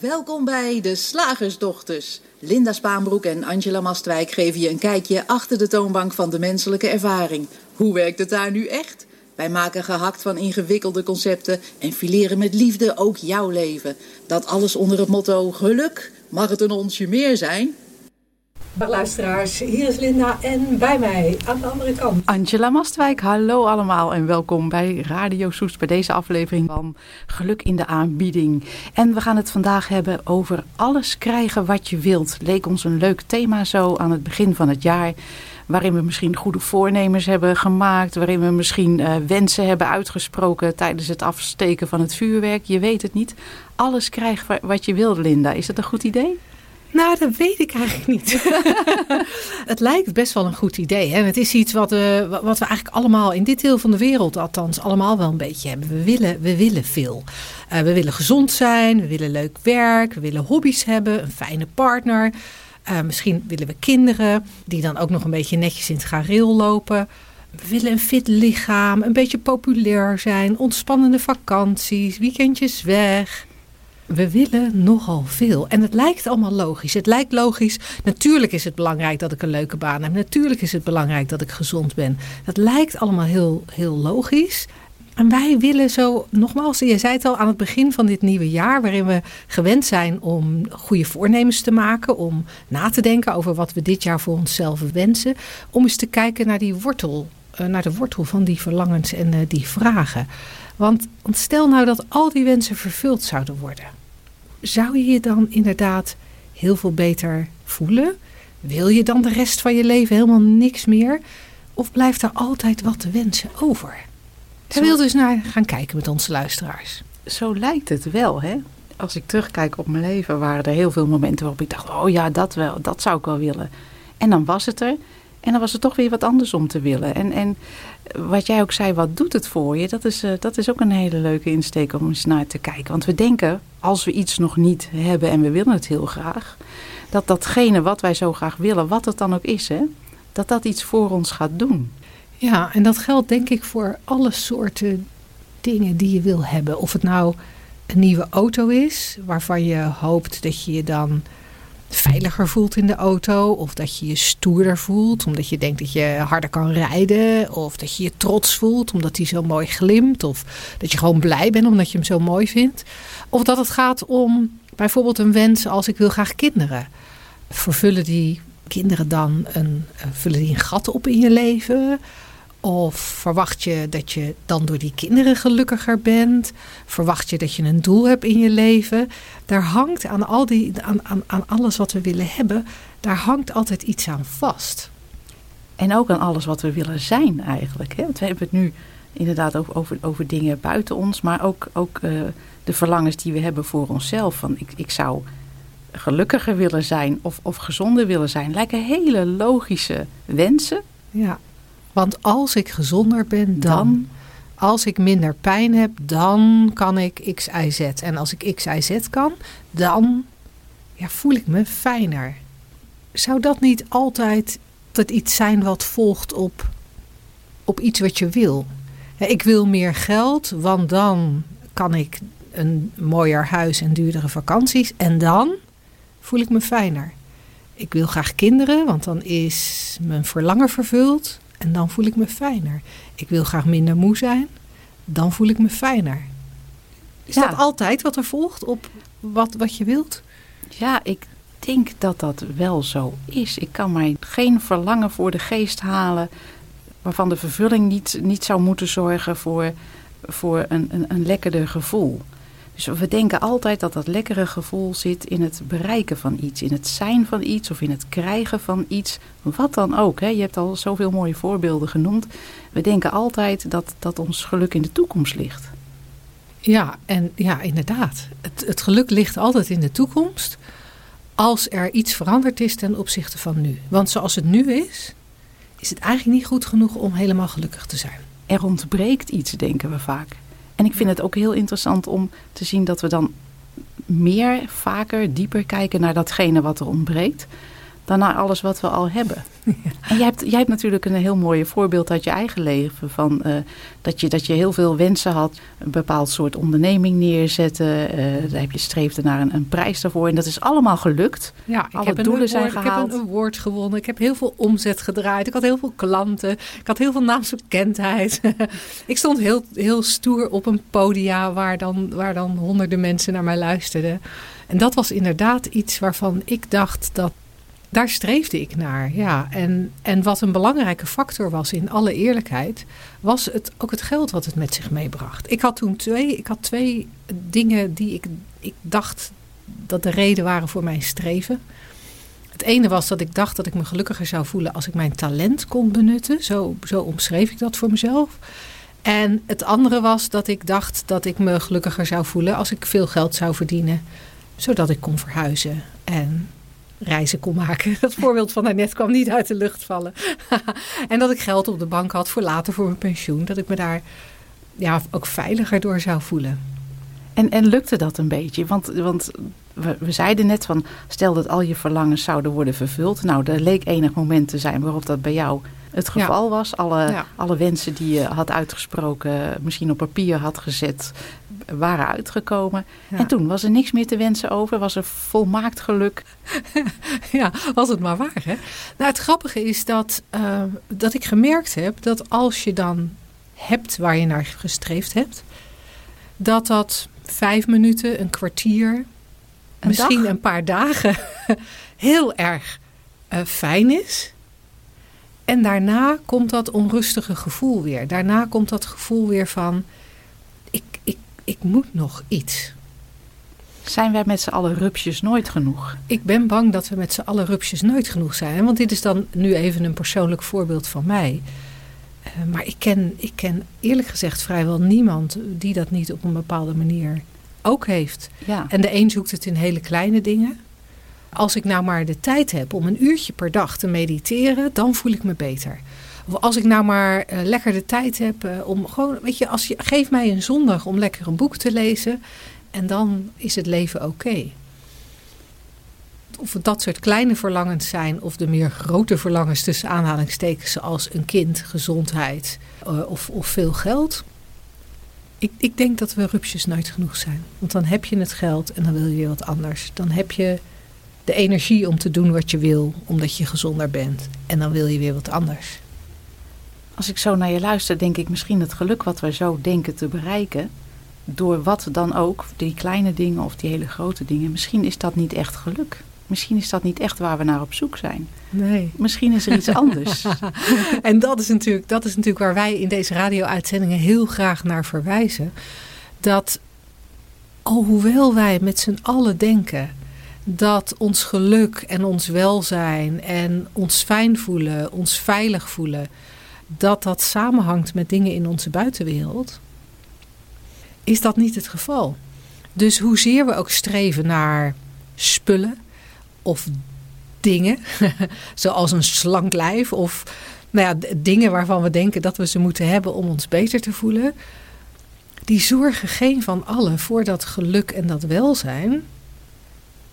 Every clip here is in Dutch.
Welkom bij de Slagersdochters. Linda Spaanbroek en Angela Mastwijk geven je een kijkje achter de toonbank van de menselijke ervaring. Hoe werkt het daar nu echt? Wij maken gehakt van ingewikkelde concepten en fileren met liefde ook jouw leven. Dat alles onder het motto geluk. Mag het een onsje meer zijn? Luisteraars, hier is Linda en bij mij aan de andere kant. Angela Mastwijk, hallo allemaal en welkom bij Radio Soes bij deze aflevering van Geluk in de aanbieding. En we gaan het vandaag hebben over alles krijgen wat je wilt. Leek ons een leuk thema zo aan het begin van het jaar. Waarin we misschien goede voornemens hebben gemaakt. Waarin we misschien uh, wensen hebben uitgesproken tijdens het afsteken van het vuurwerk. Je weet het niet. Alles krijgen wat je wilt, Linda. Is dat een goed idee? Nou, dat weet ik eigenlijk niet. het lijkt best wel een goed idee. Hè? Het is iets wat, uh, wat we eigenlijk allemaal in dit deel van de wereld, althans, allemaal wel een beetje hebben. We willen, we willen veel. Uh, we willen gezond zijn, we willen leuk werk, we willen hobby's hebben, een fijne partner. Uh, misschien willen we kinderen die dan ook nog een beetje netjes in het gareel lopen. We willen een fit lichaam, een beetje populair zijn, ontspannende vakanties, weekendjes weg we willen nogal veel. En het lijkt allemaal logisch. Het lijkt logisch. Natuurlijk is het belangrijk dat ik een leuke baan heb. Natuurlijk is het belangrijk dat ik gezond ben. Dat lijkt allemaal heel, heel logisch. En wij willen zo, nogmaals, je zei het al aan het begin van dit nieuwe jaar, waarin we gewend zijn om goede voornemens te maken, om na te denken over wat we dit jaar voor onszelf wensen, om eens te kijken naar die wortel, eh, naar de wortel van die verlangens en eh, die vragen. Want, want stel nou dat al die wensen vervuld zouden worden zou je je dan inderdaad heel veel beter voelen? Wil je dan de rest van je leven helemaal niks meer? Of blijft er altijd wat te wensen over? Daar wil dus naar gaan kijken met onze luisteraars. Zo lijkt het wel, hè? Als ik terugkijk op mijn leven, waren er heel veel momenten waarop ik dacht: oh ja, dat wel, dat zou ik wel willen. En dan was het er. En dan was er toch weer wat anders om te willen. En, en wat jij ook zei, wat doet het voor je? Dat is, uh, dat is ook een hele leuke insteek om eens naar te kijken. Want we denken, als we iets nog niet hebben en we willen het heel graag, dat datgene wat wij zo graag willen, wat het dan ook is, hè, dat dat iets voor ons gaat doen. Ja, en dat geldt denk ik voor alle soorten dingen die je wil hebben. Of het nou een nieuwe auto is, waarvan je hoopt dat je je dan veiliger voelt in de auto. Of dat je je stoerder voelt, omdat je denkt dat je harder kan rijden. Of dat je je trots voelt, omdat hij zo mooi glimt. Of dat je gewoon blij bent, omdat je hem zo mooi vindt. Of dat het gaat om bijvoorbeeld een wens als ik wil graag kinderen. Vervullen die kinderen dan een, eh, vullen die een gat op in je leven? Of verwacht je dat je dan door die kinderen gelukkiger bent? Verwacht je dat je een doel hebt in je leven? Daar hangt aan, al die, aan, aan, aan alles wat we willen hebben, daar hangt altijd iets aan vast. En ook aan alles wat we willen zijn eigenlijk. Hè? Want we hebben het nu inderdaad over, over, over dingen buiten ons, maar ook, ook uh, de verlangens die we hebben voor onszelf. Van ik, ik zou gelukkiger willen zijn of, of gezonder willen zijn. Lijken hele logische wensen. Ja. Want als ik gezonder ben, dan. Als ik minder pijn heb, dan kan ik X, Y, Z. En als ik X, Y, Z kan, dan ja, voel ik me fijner. Zou dat niet altijd dat iets zijn wat volgt op, op iets wat je wil? Ik wil meer geld, want dan kan ik een mooier huis en duurdere vakanties. En dan voel ik me fijner. Ik wil graag kinderen, want dan is mijn verlangen vervuld. En dan voel ik me fijner. Ik wil graag minder moe zijn. Dan voel ik me fijner. Is dat altijd wat er volgt op wat, wat je wilt? Ja, ik denk dat dat wel zo is. Ik kan mij geen verlangen voor de geest halen waarvan de vervulling niet, niet zou moeten zorgen voor, voor een, een, een lekkerder gevoel. Dus we denken altijd dat dat lekkere gevoel zit in het bereiken van iets, in het zijn van iets of in het krijgen van iets, wat dan ook. Hè. Je hebt al zoveel mooie voorbeelden genoemd. We denken altijd dat, dat ons geluk in de toekomst ligt. Ja, en ja, inderdaad. Het, het geluk ligt altijd in de toekomst als er iets veranderd is ten opzichte van nu. Want zoals het nu is, is het eigenlijk niet goed genoeg om helemaal gelukkig te zijn. Er ontbreekt iets, denken we vaak. En ik vind het ook heel interessant om te zien dat we dan meer, vaker, dieper kijken naar datgene wat er ontbreekt. Dan naar alles wat we al hebben. En jij hebt, jij hebt natuurlijk een heel mooi voorbeeld uit je eigen leven. Van, uh, dat, je, dat je heel veel wensen had, een bepaald soort onderneming neerzetten. Uh, daar heb je streefde naar een, een, prijs daarvoor. En dat is allemaal gelukt. Ja, ik Alle heb doelen een zijn gehaald. Ik heb een award gewonnen. Ik heb heel veel omzet gedraaid. Ik had heel veel klanten. Ik had heel veel naamsbekendheid. ik stond heel, heel stoer op een podia waar dan, waar dan honderden mensen naar mij luisterden. En dat was inderdaad iets waarvan ik dacht dat daar streefde ik naar. Ja. En, en wat een belangrijke factor was, in alle eerlijkheid, was het, ook het geld wat het met zich meebracht. Ik had toen twee, ik had twee dingen die ik, ik dacht dat de reden waren voor mijn streven. Het ene was dat ik dacht dat ik me gelukkiger zou voelen als ik mijn talent kon benutten. Zo, zo omschreef ik dat voor mezelf. En het andere was dat ik dacht dat ik me gelukkiger zou voelen als ik veel geld zou verdienen, zodat ik kon verhuizen en reizen kon maken. Dat voorbeeld van daarnet kwam niet uit de lucht vallen. en dat ik geld op de bank had voor later voor mijn pensioen. Dat ik me daar ja, ook veiliger door zou voelen. En, en lukte dat een beetje? Want, want we, we, zeiden net van, stel dat al je verlangens zouden worden vervuld. Nou, er leek enig moment te zijn waarop dat bij jou het geval was. Alle, alle wensen die je had uitgesproken, misschien op papier had gezet, waren uitgekomen. En toen was er niks meer te wensen over. Was er volmaakt geluk. ja, was het maar waar. Hè? Nou, het grappige is dat, uh, dat ik gemerkt heb dat als je dan hebt waar je naar gestreefd hebt, dat dat vijf minuten, een kwartier, misschien een paar dagen heel erg uh, fijn is. En daarna komt dat onrustige gevoel weer. Daarna komt dat gevoel weer van: ik, ik, ik moet nog iets. Zijn wij met z'n allen rupsjes nooit genoeg? Ik ben bang dat we met z'n allen rupsjes nooit genoeg zijn. Want dit is dan nu even een persoonlijk voorbeeld van mij. Uh, maar ik ken, ik ken eerlijk gezegd vrijwel niemand die dat niet op een bepaalde manier ook heeft. Ja. En de een zoekt het in hele kleine dingen. Als ik nou maar de tijd heb om een uurtje per dag te mediteren, dan voel ik me beter. Of als ik nou maar uh, lekker de tijd heb uh, om gewoon, weet je, als je geef mij een zondag om lekker een boek te lezen en dan is het leven oké. Of het dat soort kleine verlangens zijn of de meer grote verlangens tussen aanhalingstekens zoals een kind, gezondheid uh, of, of veel geld. Ik, ik denk dat we rupsjes nooit genoeg zijn. Want dan heb je het geld en dan wil je wat anders. Dan heb je de energie om te doen wat je wil, omdat je gezonder bent. En dan wil je weer wat anders. Als ik zo naar je luister, denk ik misschien het geluk wat we zo denken te bereiken, door wat dan ook, die kleine dingen of die hele grote dingen, misschien is dat niet echt geluk. Misschien is dat niet echt waar we naar op zoek zijn. Nee. Misschien is er iets anders. en dat is, natuurlijk, dat is natuurlijk waar wij in deze radio-uitzendingen heel graag naar verwijzen. Dat alhoewel wij met z'n allen denken dat ons geluk en ons welzijn en ons fijn voelen, ons veilig voelen, dat dat samenhangt met dingen in onze buitenwereld, is dat niet het geval. Dus hoezeer we ook streven naar spullen of dingen, zoals een slank lijf of nou ja, dingen waarvan we denken dat we ze moeten hebben om ons beter te voelen, die zorgen geen van allen voor dat geluk en dat welzijn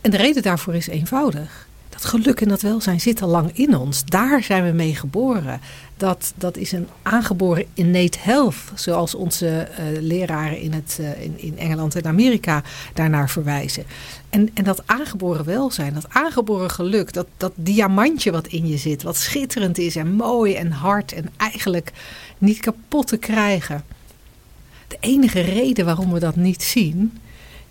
en de reden daarvoor is eenvoudig. Dat geluk en dat welzijn zit al lang in ons. Daar zijn we mee geboren. Dat, dat is een aangeboren innate health, zoals onze uh, leraren in, het, uh, in, in Engeland en Amerika daarnaar verwijzen. En, en dat aangeboren welzijn, dat aangeboren geluk, dat, dat diamantje wat in je zit, wat schitterend is en mooi en hard en eigenlijk niet kapot te krijgen. De enige reden waarom we dat niet zien,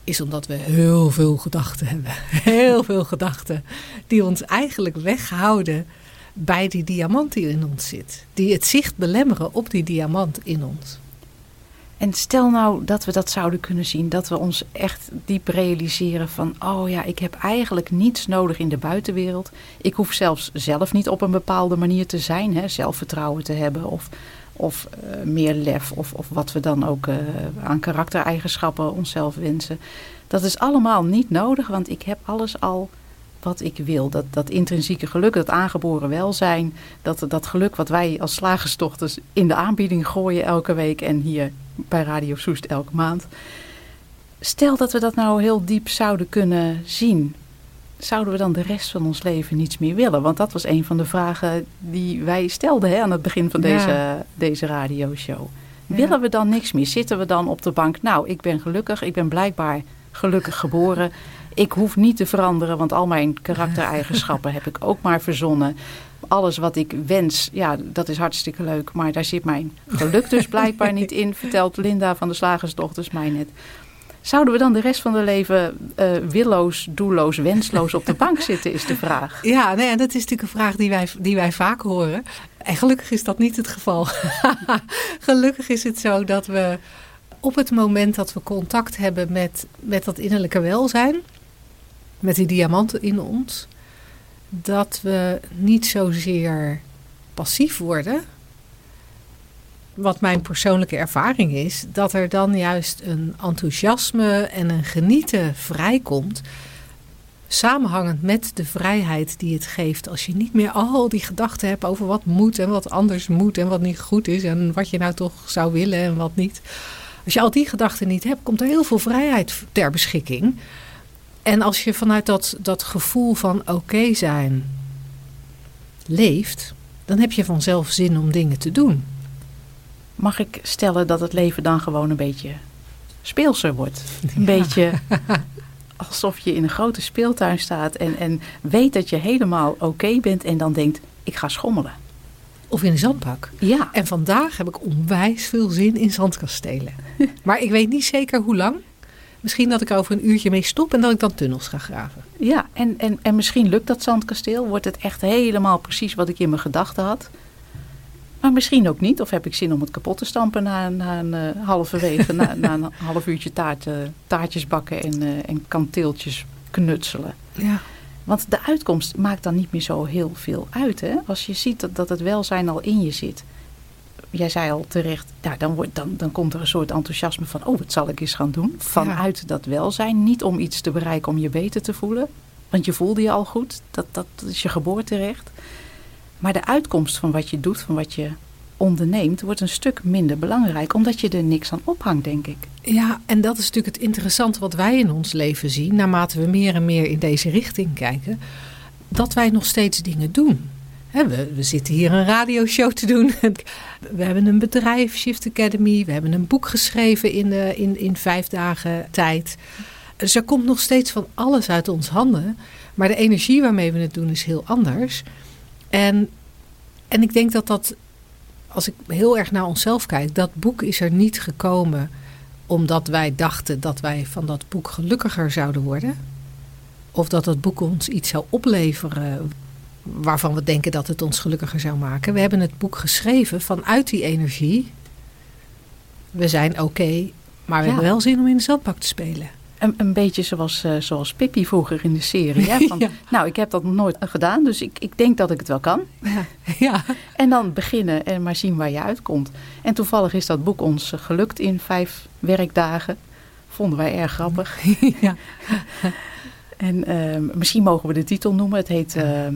is omdat we heel veel gedachten hebben. Heel veel gedachten die ons eigenlijk weghouden bij die diamant die in ons zit. Die het zicht belemmeren op die diamant in ons. En stel nou dat we dat zouden kunnen zien, dat we ons echt diep realiseren van, oh ja, ik heb eigenlijk niets nodig in de buitenwereld. Ik hoef zelfs zelf niet op een bepaalde manier te zijn, hè, zelfvertrouwen te hebben of, of uh, meer lef of, of wat we dan ook uh, aan karaktereigenschappen onszelf wensen. Dat is allemaal niet nodig, want ik heb alles al wat ik wil. Dat, dat intrinsieke geluk, dat aangeboren welzijn, dat, dat geluk wat wij als slagersdochters in de aanbieding gooien elke week en hier bij Radio Soest elke maand. Stel dat we dat nou heel diep zouden kunnen zien. Zouden we dan de rest van ons leven niets meer willen? Want dat was een van de vragen die wij stelden hè, aan het begin van deze, Ja. deze radioshow. Ja. Willen we dan niks meer? Zitten we dan op de bank? Nou, ik ben gelukkig. Ik ben blijkbaar gelukkig geboren. Ik hoef niet te veranderen, want al mijn karaktereigenschappen heb ik ook maar verzonnen. Alles wat ik wens, ja, dat is hartstikke leuk. Maar daar zit mijn geluk dus blijkbaar niet in, vertelt Linda van de Slagersdochters mij net. Zouden we dan de rest van het leven eh willoos, doelloos, wensloos op de bank zitten, is de vraag. Ja, nee, dat is natuurlijk een vraag die wij, die wij vaak horen. En gelukkig is dat niet het geval. gelukkig is het zo dat we op het moment dat we contact hebben met, met dat innerlijke welzijn, met die diamanten in ons, dat we niet zozeer passief worden. Wat mijn persoonlijke ervaring is, dat er dan juist een enthousiasme en een genieten vrijkomt samenhangend met de vrijheid die het geeft. Als je niet meer al die gedachten hebt over wat moet en wat anders moet en wat niet goed is en wat je nou toch zou willen en wat niet. Als je al die gedachten niet hebt, komt er heel veel vrijheid ter beschikking. En als je vanuit dat, dat gevoel van oké zijn leeft, dan heb je vanzelf zin om dingen te doen. Mag ik stellen dat het leven dan gewoon een beetje speelser wordt? Een beetje alsof je in een grote speeltuin staat en, en weet dat je helemaal oké bent en dan denkt, ik ga schommelen. Of in een zandbak. Ja, En vandaag heb ik onwijs veel zin in zandkastelen. Maar ik weet niet zeker hoe lang. Misschien dat ik er over een uurtje mee stop en dat ik dan tunnels ga graven. ja. En, en, en misschien lukt dat zandkasteel, wordt het echt helemaal precies wat ik in mijn gedachten had. Maar misschien ook niet, of heb ik zin om het kapot te stampen na, na een eh, halverwege, na, na een half uurtje taart, eh, taartjes bakken en, eh, en kanteeltjes knutselen. Ja. Want de uitkomst maakt dan niet meer zo heel veel uit. Hè? Als je ziet dat, dat het welzijn al in je zit. Jij zei al terecht, ja, dan, wordt, dan, dan komt er een soort enthousiasme van... oh, wat zal ik eens gaan doen? Vanuit dat welzijn. Niet om iets te bereiken om je beter te voelen. Want je voelde je al goed. Dat, dat is je geboorterecht. Maar de uitkomst van wat je doet, van wat je onderneemt... wordt een stuk minder belangrijk. Omdat je er niks aan ophangt, denk ik. ja, en dat is natuurlijk het interessante wat wij in ons leven zien. Naarmate we meer en meer in deze richting kijken. Dat wij nog steeds dingen doen. We, we zitten hier een radioshow te doen. We hebben een bedrijf, Shift Academy. We hebben een boek geschreven in, eh, in, in vijf dagen tijd. Dus er komt nog steeds van alles uit ons handen. Maar de energie waarmee we het doen is heel anders. En, en ik denk dat dat, als ik heel erg naar onszelf kijk, dat boek is er niet gekomen omdat wij dachten dat wij van dat boek gelukkiger zouden worden. Of dat dat boek ons iets zou opleveren waarvan we denken dat het ons gelukkiger zou maken. We hebben het boek geschreven vanuit die energie. We zijn oké, maar we Ja. hebben wel zin om in de zandbak te spelen. Een, een beetje zoals, eh, zoals Pippi vroeger in de serie. Hè? Van, Ja. Nou, ik heb dat nog nooit gedaan, dus ik, ik denk dat ik het wel kan. Ja, ja. En dan beginnen en maar zien waar je uitkomt. En toevallig is dat boek ons eh, gelukt in vijf werkdagen. Vonden wij erg grappig. ja. En eh, misschien mogen we de titel noemen. Het heet eh,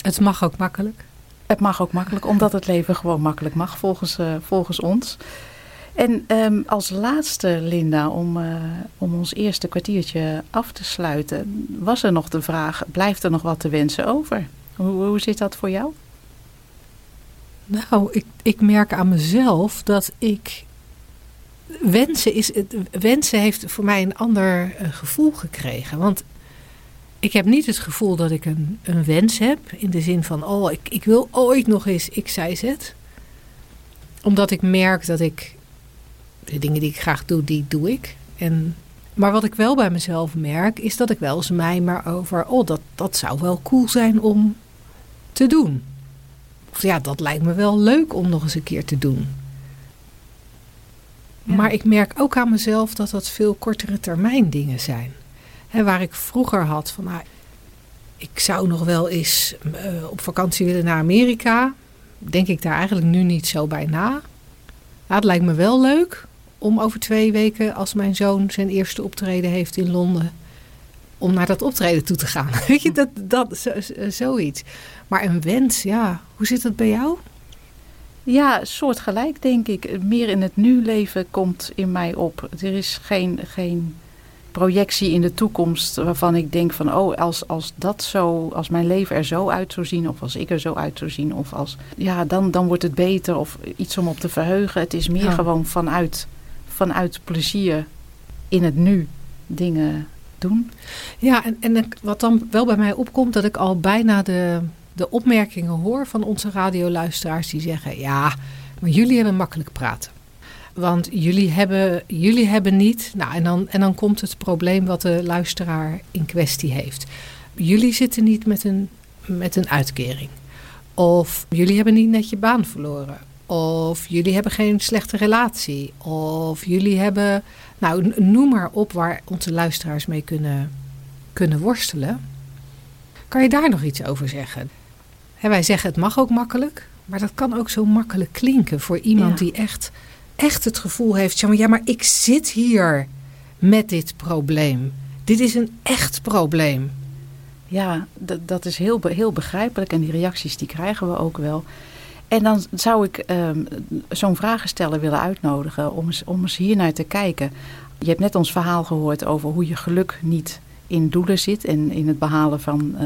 Het mag ook makkelijk. Het mag ook makkelijk, omdat het leven gewoon makkelijk mag volgens, eh, volgens ons. En ehm, als laatste, Linda, om, eh, om ons eerste kwartiertje af te sluiten, was er nog de vraag: blijft er nog wat te wensen over? Hoe, hoe zit dat voor jou? Nou, ik, ik merk aan mezelf dat ik. Wensen, is, het, wensen heeft voor mij een ander eh, gevoel gekregen. Want ik heb niet het gevoel dat ik een, een wens heb. In de zin van, oh, ik, ik wil ooit nog eens X, Y, Z. Omdat ik merk dat ik. De dingen die ik graag doe, die doe ik. En, maar wat ik wel bij mezelf merk, is dat ik wel eens mij maar over. Oh, dat, dat zou wel cool zijn om te doen. Of ja, dat lijkt me wel leuk om nog eens een keer te doen. Ja. Maar ik merk ook aan mezelf dat dat veel kortere termijn dingen zijn. Hè, waar ik vroeger had van, nou, ik zou nog wel eens eh, op vakantie willen naar Amerika. Denk ik daar eigenlijk nu niet zo bij na. Ja, het lijkt me wel leuk om over twee weken, als mijn zoon zijn eerste optreden heeft in Londen, om naar dat optreden toe te gaan. Weet je, dat, dat, zo- zo- zoiets. Maar een wens, ja, hoe zit dat bij jou? Ja, soortgelijk denk ik. Meer in het nu leven komt in mij op. Er is geen, geen projectie in de toekomst waarvan ik denk van oh, als, als dat zo, als mijn leven er zo uit zou zien, of als ik er zo uit zou zien, of als ja, dan, dan wordt het beter of iets om op te verheugen. Het is meer gewoon vanuit, vanuit plezier in het nu dingen doen. Ja, en, en wat dan wel bij mij opkomt, dat ik al bijna de, de opmerkingen hoor van onze radioluisteraars die zeggen: ja, maar jullie hebben makkelijk praten. Want jullie hebben, jullie hebben niet. Nou, en dan, en dan komt het probleem wat de luisteraar in kwestie heeft. Jullie zitten niet met een, met een uitkering. Of jullie hebben niet net je baan verloren. Of jullie hebben geen slechte relatie. Of jullie hebben. Nou, noem maar op waar onze luisteraars mee kunnen, kunnen worstelen. Kan je daar nog iets over zeggen? wij zeggen het mag ook makkelijk. Maar dat kan ook zo makkelijk klinken voor iemand die echt echt het gevoel heeft: ja maar, ik zit hier met dit probleem. Dit is een echt probleem. Ja, dat, dat is heel, heel begrijpelijk en die reacties die krijgen we ook wel. En dan zou ik um, zo'n vragensteller willen uitnodigen om eens, om eens hier naar te kijken. Je hebt net ons verhaal gehoord over hoe je geluk niet in doelen zit en in het behalen van, uh,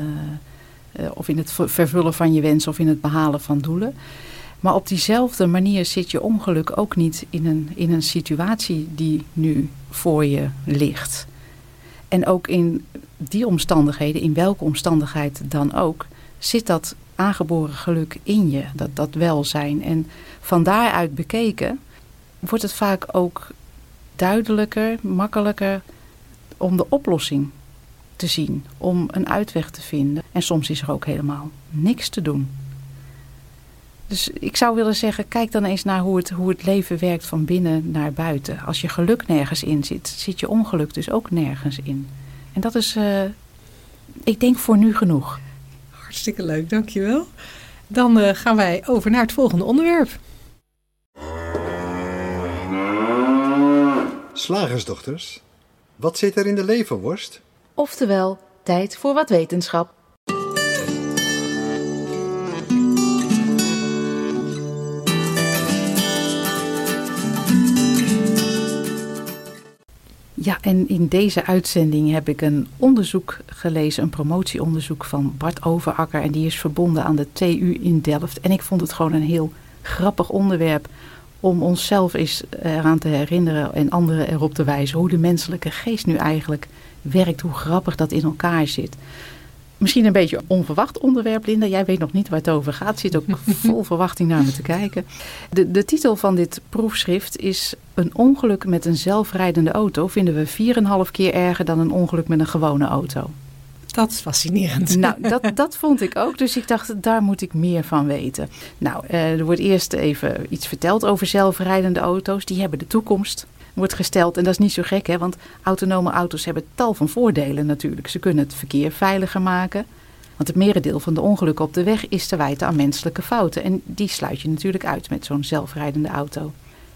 uh, of in het vervullen van je wens of in het behalen van doelen. Maar op diezelfde manier zit je ongeluk ook niet in een, in een situatie die nu voor je ligt. En ook in die omstandigheden, in welke omstandigheid dan ook, zit dat aangeboren geluk in je, dat, dat welzijn. En van daaruit bekeken wordt het vaak ook duidelijker, makkelijker om de oplossing te zien, om een uitweg te vinden. En soms is er ook helemaal niks te doen. Dus ik zou willen zeggen, kijk dan eens naar hoe het, hoe het leven werkt van binnen naar buiten. Als je geluk nergens in zit, zit je ongeluk dus ook nergens in. En dat is, uh, ik denk voor nu genoeg. Hartstikke leuk, dankjewel. Dan uh, gaan wij over naar het volgende onderwerp. Slagersdochters, wat zit er in de leverworst? Oftewel, tijd voor wat wetenschap. Ja, en in deze uitzending heb ik een onderzoek gelezen, een promotieonderzoek van Bart Overakker. En die is verbonden aan de TU in Delft. En ik vond het gewoon een heel grappig onderwerp om onszelf eens eraan te herinneren en anderen erop te wijzen hoe de menselijke geest nu eigenlijk werkt, hoe grappig dat in elkaar zit. Misschien een beetje onverwacht onderwerp, Linda. Jij weet nog niet waar het over gaat. Zit ook vol verwachting naar me te kijken. De, de titel van dit proefschrift is... Een ongeluk met een zelfrijdende auto vinden we 4,5 keer erger dan een ongeluk met een gewone auto. Dat is fascinerend. Nou, dat, dat vond ik ook. Dus ik dacht, daar moet ik meer van weten. Nou, eh, er wordt eerst even iets verteld over zelfrijdende auto's. Die hebben de toekomst wordt gesteld. En dat is niet zo gek, hè, want autonome auto's hebben tal van voordelen natuurlijk. Ze kunnen het verkeer veiliger maken. Want het merendeel van de ongelukken op de weg is te wijten aan menselijke fouten. En die sluit je natuurlijk uit met zo'n zelfrijdende auto.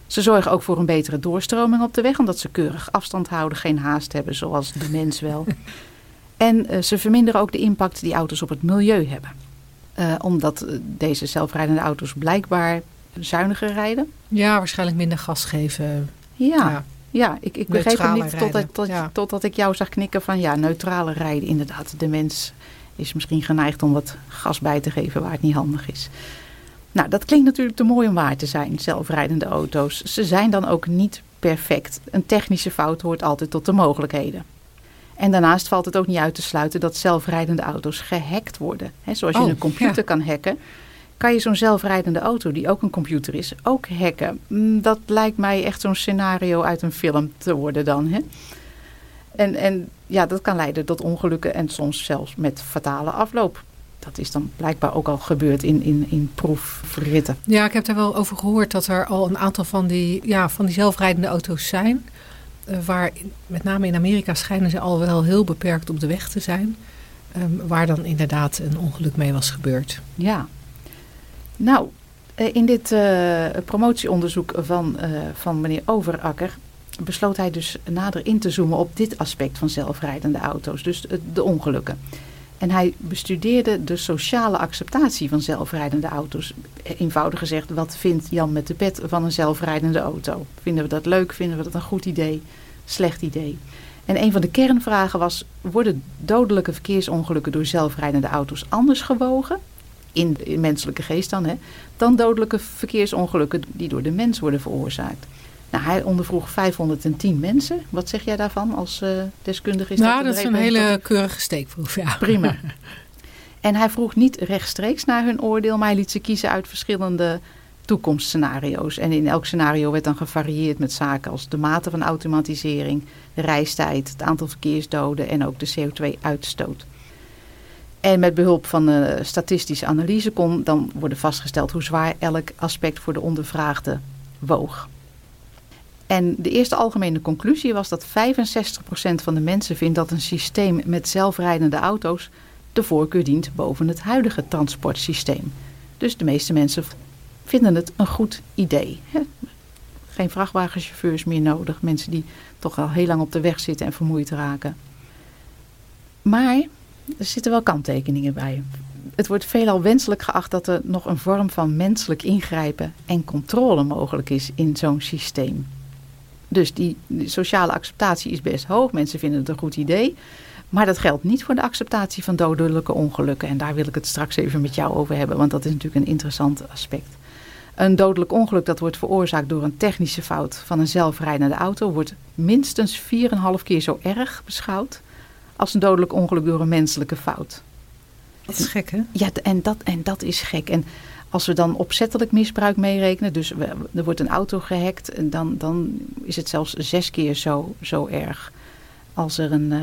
Ze zorgen ook voor een betere doorstroming op de weg, omdat ze keurig afstand houden, geen haast hebben, zoals de mens wel. en uh, ze verminderen ook de impact die auto's op het milieu hebben. Uh, omdat uh, deze zelfrijdende auto's blijkbaar zuiniger rijden. Ja, waarschijnlijk minder gas geven. Ja, ja. ik, ik begreep het niet totdat, tot, ja. totdat ik jou zag knikken van ja, neutrale rijden. Inderdaad, de mens is misschien geneigd om wat gas bij te geven waar het niet handig is. Nou, dat klinkt natuurlijk te mooi om waar te zijn, zelfrijdende auto's. Ze zijn dan ook niet perfect. Een technische fout hoort altijd tot de mogelijkheden. En daarnaast valt het ook niet uit te sluiten dat zelfrijdende auto's gehackt worden. He, zoals je oh, een computer kan hacken, kan je zo'n zelfrijdende auto, die ook een computer is, ook hacken. Mm, dat lijkt mij echt zo'n scenario uit een film te worden dan. Hè? En, en ja, dat kan leiden tot ongelukken en soms zelfs met fatale afloop. Dat is dan blijkbaar ook al gebeurd in, in, in proefritten. Ja, ik heb er wel over gehoord dat er al een aantal van die, ja, van die zelfrijdende auto's zijn. Uh, waar met name in Amerika schijnen ze al wel heel beperkt op de weg te zijn. Um, waar dan inderdaad een ongeluk mee was gebeurd. Ja, nou, eh, in dit uh, promotieonderzoek van, uh, van meneer Overakker besloot hij dus nader in te zoomen op dit aspect van zelfrijdende auto's, dus de ongelukken. En hij bestudeerde de sociale acceptatie van zelfrijdende auto's. Eenvoudig gezegd, wat vindt Jan met de pet van een zelfrijdende auto? Vinden we dat leuk? Vinden we dat een goed idee? Slecht idee? En een van de kernvragen was: worden dodelijke verkeersongelukken door zelfrijdende auto's anders gewogen? In, in menselijke geest dan, hè, dan dodelijke verkeersongelukken die door de mens worden veroorzaakt. Nou, hij ondervroeg 510 mensen. Wat zeg jij daarvan als uh, deskundige? Is nou, dat, dat is een hele keurige steekproef, ja. Prima. En hij vroeg niet rechtstreeks naar hun oordeel, maar hij liet ze kiezen uit verschillende toekomstscenario's. En in elk scenario werd dan gevarieerd met zaken als de mate van automatisering, de reistijd, het aantal verkeersdoden en ook de CO2-uitstoot. En met behulp van de statistische analyse kon dan worden vastgesteld hoe zwaar elk aspect voor de ondervraagde woog. En de eerste algemene conclusie was dat 65% van de mensen vindt dat een systeem met zelfrijdende auto's de voorkeur dient boven het huidige transportsysteem. Dus de meeste mensen vinden het een goed idee. Geen vrachtwagenchauffeurs meer nodig, mensen die toch al heel lang op de weg zitten en vermoeid raken. Maar er zitten wel kanttekeningen bij. Het wordt veelal wenselijk geacht dat er nog een vorm van menselijk ingrijpen en controle mogelijk is in zo'n systeem. Dus die, sociale acceptatie is best hoog. Mensen vinden het een goed idee. Maar dat geldt niet voor de acceptatie van dodelijke ongelukken. En daar wil ik het straks even met jou over hebben, want dat is natuurlijk een interessant aspect. Een dodelijk ongeluk dat wordt veroorzaakt door een technische fout van een zelfrijdende auto wordt minstens 4,5 keer zo erg beschouwd als een dodelijk ongeluk door een menselijke fout. Dat is gek, hè? Ja, en dat, en dat is gek. En als we dan opzettelijk misbruik meerekenen, dus er wordt een auto gehackt, dan, dan is het zelfs zes keer zo, zo erg als er een uh,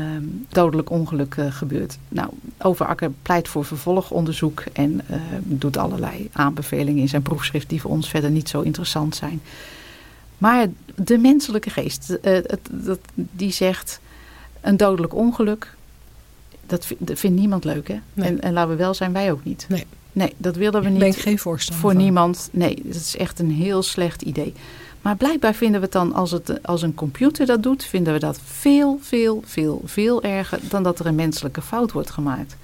dodelijk ongeluk uh, gebeurt. Nou, Overakker pleit voor vervolgonderzoek en uh, doet allerlei aanbevelingen in zijn proefschrift die voor ons verder niet zo interessant zijn. Maar de menselijke geest, het, dat, die zegt een dodelijk ongeluk, dat, dat vindt niemand leuk hè? En, en laten we wel zijn, wij ook niet. Nee. Nee, dat willen we niet. Ben ik geen voorstander Voor niemand. Nee, dat is echt een heel slecht idee. Maar blijkbaar vinden we het dan, als, het, als een computer dat doet, vinden we dat veel, veel, veel, veel erger dan dat er een menselijke fout wordt gemaakt.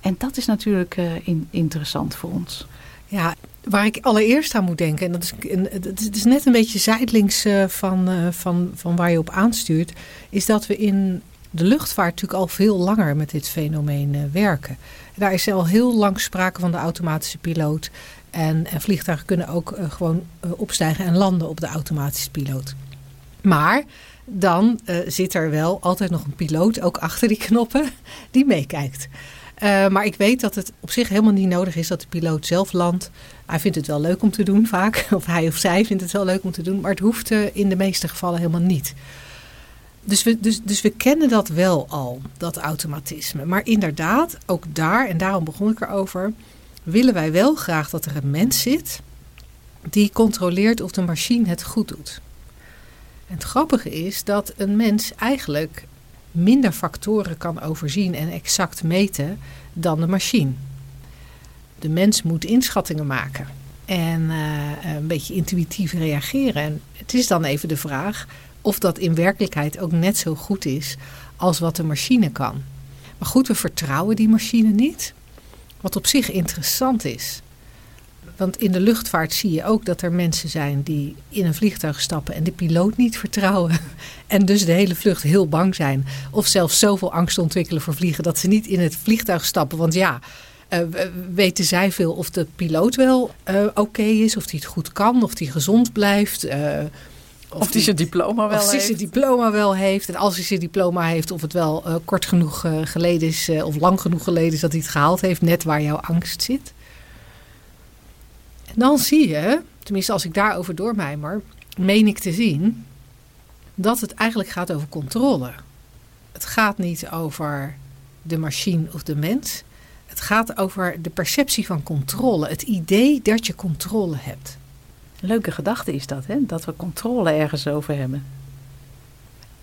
En dat is natuurlijk uh, in, interessant voor ons. Ja, waar ik allereerst aan moet denken, en dat is, het is net een beetje zijdelings uh, van, uh, van, van waar je op aanstuurt, is dat we in de luchtvaart natuurlijk al veel langer met dit fenomeen werken. Daar is al heel lang sprake van de automatische piloot. En, en vliegtuigen kunnen ook uh, gewoon uh, opstijgen en landen op de automatische piloot. Maar dan zit er wel altijd nog een piloot, ook achter die knoppen, die meekijkt. maar ik weet dat het op zich helemaal niet nodig is dat de piloot zelf landt. Hij vindt het wel leuk om te doen vaak, of hij of zij vindt het wel leuk om te doen, maar het hoeft in de meeste gevallen helemaal niet. Dus we, dus, dus we kennen dat wel al, dat automatisme. Maar inderdaad, ook daar, en daarom begon ik erover, willen wij wel graag dat er een mens zit die controleert of de machine het goed doet. En het grappige is dat een mens eigenlijk minder factoren kan overzien en exact meten dan de machine. De mens moet inschattingen maken en uh, een beetje intuïtief reageren. En het is dan even de vraag of dat in werkelijkheid ook net zo goed is als wat de machine kan. Maar goed, we vertrouwen die machine niet. Wat op zich interessant is. Want in de luchtvaart zie je ook dat er mensen zijn die in een vliegtuig stappen en de piloot niet vertrouwen. En dus de hele vlucht heel bang zijn. Of zelfs zoveel angst ontwikkelen voor vliegen dat ze niet in het vliegtuig stappen. Want ja, uh, weten zij veel of de piloot wel uh, oké is, of hij het goed kan, of hij gezond blijft. Uh, of, hij zijn diploma wel of heeft. zijn diploma wel heeft. En als hij zijn diploma heeft, of het wel uh, kort genoeg uh, geleden is, uh, of lang genoeg geleden is dat hij het gehaald heeft, net waar jouw angst zit. En dan zie je, tenminste als ik daarover doormijmer, meen ik te zien dat het eigenlijk gaat over controle. Het gaat niet over de machine of de mens. Het gaat over de perceptie van controle. Het idee dat je controle hebt. Leuke gedachte is dat, hè? Dat we controle ergens over hebben.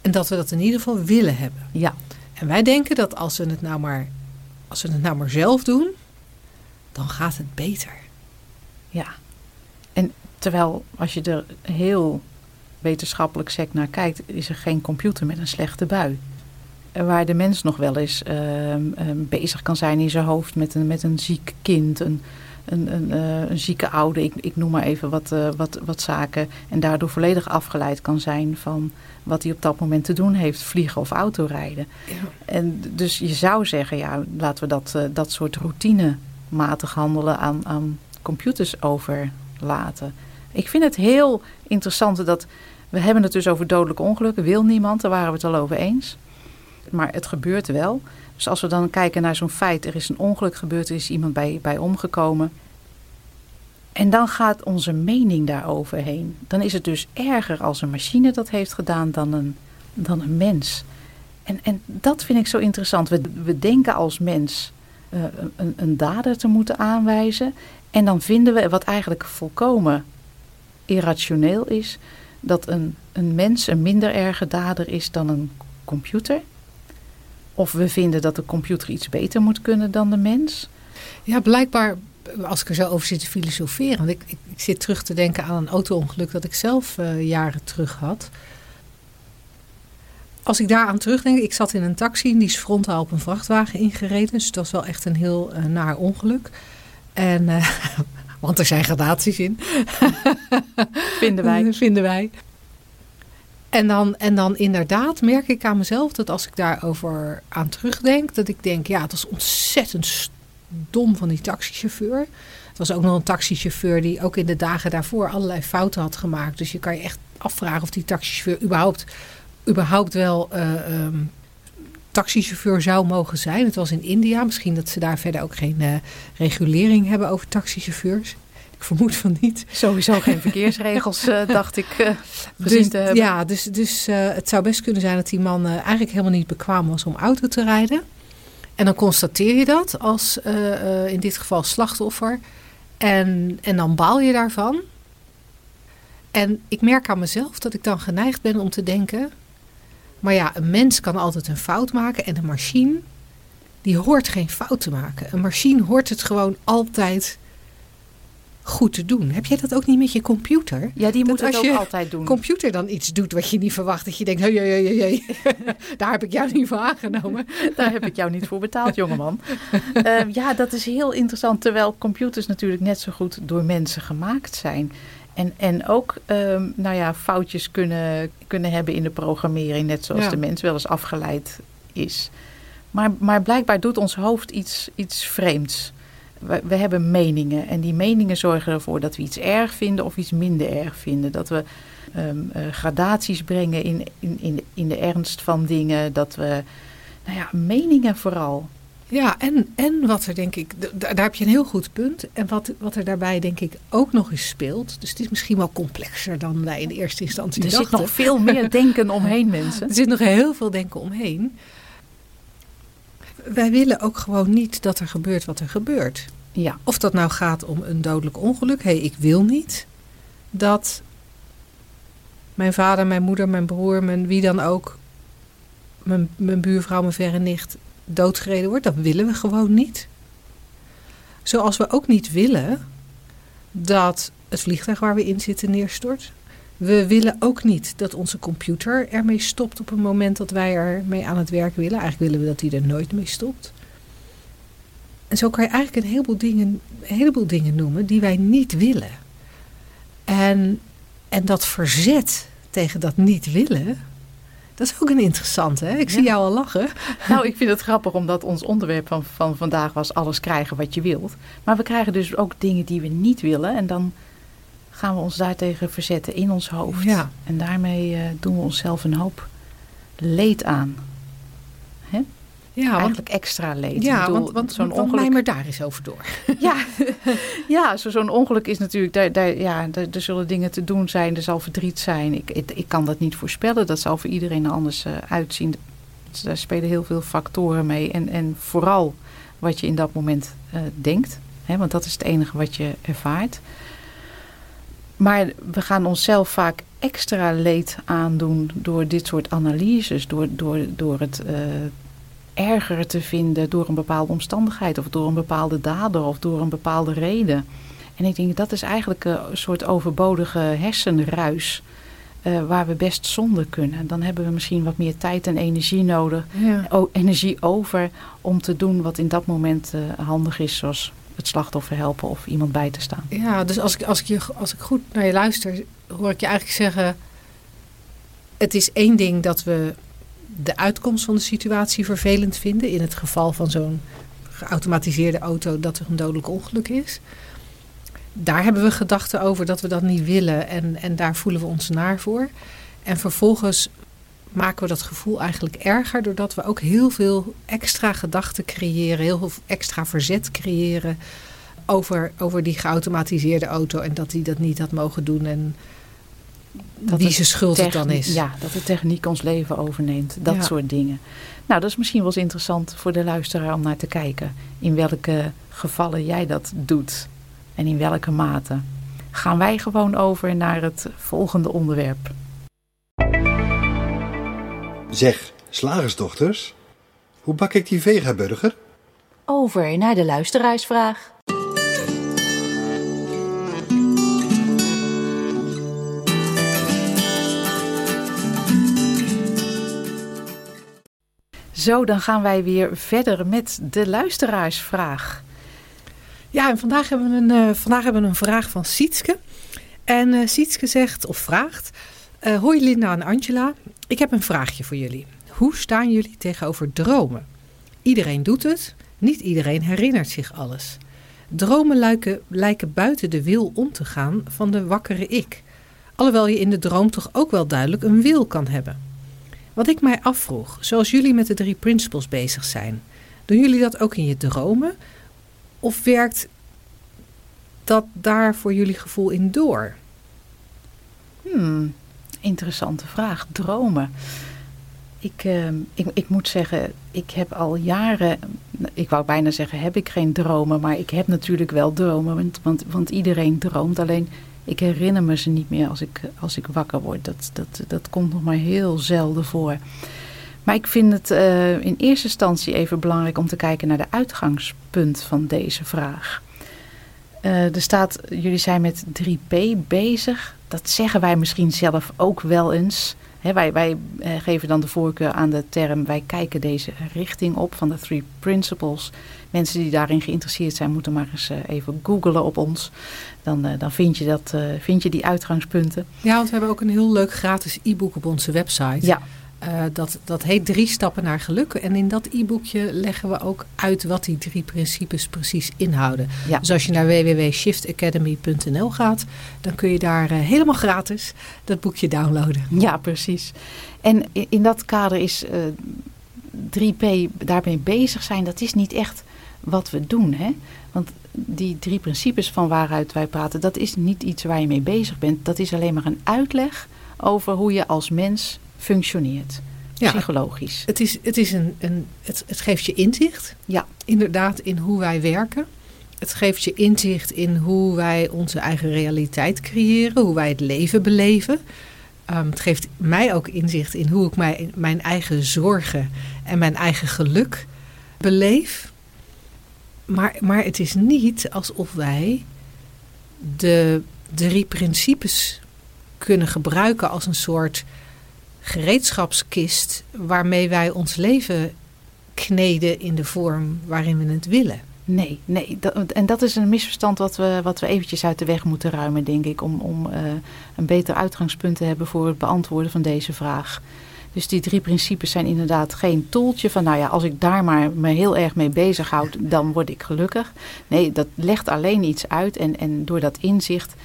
En dat we dat in ieder geval willen hebben. Ja. En wij denken dat als we het nou maar, als we het nou maar zelf doen, dan gaat het beter. Ja. En terwijl als je er heel wetenschappelijk sec naar kijkt, is er geen computer met een slechte bui. Waar de mens nog wel eens uh, uh, bezig kan zijn in zijn hoofd met een, met een ziek kind, een, een, een, eh, een zieke oude, ik, ik noem maar even wat, eh, wat, wat zaken. En daardoor volledig afgeleid kan zijn van wat hij op dat moment te doen heeft, vliegen of autorijden. Ja. En dus je zou zeggen, ja, laten we dat, uh, dat soort routinematig handelen aan, aan computers overlaten. Ik vind het heel interessant dat we hebben het dus over dodelijke ongelukken. Wil niemand, daar waren we het al over eens. Maar het gebeurt wel. Dus als we dan kijken naar zo'n feit, er is een ongeluk gebeurd, er is iemand bij, bij omgekomen. En dan gaat onze mening daarover heen. Dan is het dus erger als een machine dat heeft gedaan dan een, dan een mens. En, en dat vind ik zo interessant. We, we denken als mens uh, een, een dader te moeten aanwijzen. En dan vinden we, wat eigenlijk volkomen irrationeel is, dat een, een mens een minder erge dader is dan een computer. Of we vinden dat de computer iets beter moet kunnen dan de mens. Ja, blijkbaar, als ik er zo over zit te filosoferen. Want ik, ik, ik zit terug te denken aan een auto-ongeluk dat ik zelf uh, jaren terug had. Als ik daaraan terugdenk, ik zat in een taxi en die is frontaal op een vrachtwagen ingereden. Dus het was wel echt een heel uh, naar ongeluk. En, uh, want er zijn gradaties in. Vinden wij. Vinden wij. En dan, en dan inderdaad merk ik aan mezelf dat als ik daarover aan terugdenk, dat ik denk, ja, het was ontzettend dom van die taxichauffeur. Het was ook nog een taxichauffeur die ook in de dagen daarvoor allerlei fouten had gemaakt. Dus je kan je echt afvragen of die taxichauffeur überhaupt, überhaupt wel uh, um, taxichauffeur zou mogen zijn. Het was in India. Misschien dat ze daar verder ook geen uh, regulering hebben over taxichauffeurs. Ik vermoed van niet. Sowieso geen verkeersregels, uh, dacht ik, uh, gezien dus, te hebben. Ja, dus, dus uh, het zou best kunnen zijn dat die man eigenlijk helemaal niet bekwaam was om auto te rijden. En dan constateer je dat als in dit geval slachtoffer. En, en dan baal je daarvan. En ik merk aan mezelf dat ik dan geneigd ben om te denken... maar ja, een mens kan altijd een fout maken en een machine... die hoort geen fout te maken. Een machine hoort het gewoon altijd goed te doen. Heb jij dat ook niet met je computer? Ja, die moet dat het als ook je altijd doen. computer dan iets doet wat je niet verwacht. Dat je denkt, hey, hey, hey, hey. daar heb ik jou niet voor aangenomen. Daar heb ik jou niet voor betaald, jongeman. uh, ja, dat is heel interessant. Terwijl computers natuurlijk net zo goed door mensen gemaakt zijn. En, en ook um, nou ja, foutjes kunnen, kunnen hebben in de programmering. Net zoals Ja. de mens wel eens afgeleid is. Maar, maar blijkbaar doet ons hoofd iets, iets vreemds. We, we hebben meningen. En die meningen zorgen ervoor dat we iets erg vinden of iets minder erg vinden. Dat we um, uh, gradaties brengen in, in, in, de, in de ernst van dingen. Dat we, nou ja, meningen vooral. Ja, en, en wat er denk ik, daar heb je een heel goed punt. En wat, wat er daarbij denk ik ook nog eens speelt. Dus het is misschien wel complexer dan wij in de eerste instantie Er dachten. zit nog veel meer denken omheen, mensen. Er zit nog heel veel denken omheen. Wij willen ook gewoon niet dat er gebeurt wat er gebeurt. Ja, Of dat nou gaat om een dodelijk ongeluk. Hé, hey, ik wil niet dat mijn vader, mijn moeder, mijn broer, mijn wie dan ook, mijn, mijn buurvrouw, mijn verre nicht doodgereden wordt. Dat willen we gewoon niet. Zoals we ook niet willen dat het vliegtuig waar we in zitten neerstort. We willen ook niet dat onze computer ermee stopt op een moment dat wij ermee aan het werk willen. Eigenlijk willen we dat die er nooit mee stopt. En zo kan je eigenlijk een heleboel dingen, een heleboel dingen noemen die wij niet willen. En, en dat verzet tegen dat niet willen, dat is ook een interessante. Hè? Ik zie jou al lachen. nou, ik vind het grappig omdat ons onderwerp van, van vandaag was alles krijgen wat je wilt. Maar we krijgen dus ook dingen die we niet willen. En dan gaan we ons daartegen verzetten in ons hoofd. Ja. En daarmee uh, doen we onszelf een hoop leed aan. Ja, want, Eigenlijk extra leed. ja, bedoel, want, want, zo'n ongeluk. mijmer daar eens over door. Ja, ja zo, zo'n ongeluk is natuurlijk, daar, daar, ja, daar, er zullen dingen te doen zijn, er zal verdriet zijn. Ik, ik, ik kan dat niet voorspellen, dat zal voor iedereen anders uh, uitzien. Dus daar spelen heel veel factoren mee. En, en vooral wat je in dat moment uh, denkt, hè, want dat is het enige wat je ervaart. Maar we gaan onszelf vaak extra leed aandoen door dit soort analyses, door, door, door het uh, erger te vinden door een bepaalde omstandigheid of door een bepaalde dader of door een bepaalde reden. En ik denk dat is eigenlijk een soort overbodige hersenruis uh, waar we best zonder kunnen. Dan hebben we misschien wat meer tijd en energie nodig, Ja. energie over om te doen wat in dat moment uh, handig is, zoals het slachtoffer helpen of iemand bij te staan. Ja, dus als ik, als, ik je, als ik goed naar je luister, hoor ik je eigenlijk zeggen: Het is één ding dat we de uitkomst van de situatie vervelend vinden. In het geval van zo'n geautomatiseerde auto dat er een dodelijk ongeluk is. Daar hebben we gedachten over dat we dat niet willen en, en daar voelen we ons naar voor. En vervolgens maken we dat gevoel eigenlijk erger doordat we ook heel veel extra gedachten creëren, heel veel extra verzet creëren over, over die geautomatiseerde auto en dat die dat niet had mogen doen en dat wie zijn schuld het dan is. Ja, dat de techniek ons leven overneemt, dat soort dingen. Nou, dat is misschien wel eens interessant voor de luisteraar om naar te kijken. In welke gevallen jij dat doet en in welke mate. Gaan wij gewoon over naar het volgende onderwerp. Zeg, slagersdochters, hoe bak ik die vegaburger? Over naar de luisteraarsvraag. Zo, dan gaan wij weer verder met de luisteraarsvraag. Ja, en vandaag hebben we een, uh, vandaag hebben we een vraag van Sietske. En uh, Sietske zegt of vraagt: uh, Hoi Linda en Angela, ik heb een vraagje voor jullie. Hoe staan jullie tegenover dromen? Iedereen doet het, niet iedereen herinnert zich alles. Dromen lijken, lijken buiten de wil om te gaan van de wakkere ik. Alhoewel je in de droom toch ook wel duidelijk een wil kan hebben. Wat ik mij afvroeg, zoals jullie met de drie principles bezig zijn, doen jullie dat ook in je dromen? Of werkt dat daar voor jullie gevoel in door? Hmm, interessante vraag. Dromen. Ik, uh, ik, ik moet zeggen, ik heb al jaren, ik wou bijna zeggen, heb ik geen dromen, maar ik heb natuurlijk wel dromen, want, want, want iedereen droomt. Alleen ik herinner me ze niet meer als ik, als ik wakker word. Dat, dat, dat komt nog maar heel zelden voor. Maar ik vind het uh, in eerste instantie even belangrijk om te kijken naar de uitgangspunt van deze vraag. Uh, er staat, jullie zijn met 3P bezig. Dat zeggen wij misschien zelf ook wel eens. He, wij, wij uh, geven dan de voorkeur aan de term, wij kijken deze richting op van de Three Principles. Mensen die daarin geïnteresseerd zijn, moeten maar eens uh, even googlen op ons. Dan, uh, dan vind, je dat, vind je die uitgangspunten. Ja, want we hebben ook een heel leuk gratis e-book op onze website. Ja. Uh, dat, dat heet Drie Stappen naar Geluk. En in dat e-boekje leggen we ook uit wat die drie principes precies inhouden. Ja. Dus als je naar www.shiftacademy.nl gaat, dan kun je daar uh, helemaal gratis dat boekje downloaden. Ja, precies. En in, in dat kader is uh, 3P daarmee bezig zijn, dat is niet echt wat we doen. Hè? Want die drie principes van waaruit wij praten, dat is niet iets waar je mee bezig bent. Dat is alleen maar een uitleg over hoe je als mens functioneert. Ja, psychologisch. Het, is, het, is een, een, het, het geeft je inzicht. Ja. Inderdaad, in hoe wij werken. Het geeft je inzicht in hoe wij onze eigen realiteit creëren, hoe wij het leven beleven. Um, het geeft mij ook inzicht in hoe ik mijn, mijn eigen zorgen en mijn eigen geluk beleef. Maar, maar het is niet alsof wij de drie principes kunnen gebruiken als een soort gereedschapskist waarmee wij ons leven kneden in de vorm waarin we het willen. Nee, nee. Dat, en dat is een misverstand wat we, wat we eventjes uit de weg moeten ruimen, denk ik, om, om uh, een beter uitgangspunt te hebben voor het beantwoorden van deze vraag. Dus die drie principes zijn inderdaad geen toeltje van, nou ja, als ik daar maar me heel erg mee bezighoud, dan word ik gelukkig. Nee, dat legt alleen iets uit en, en door dat inzicht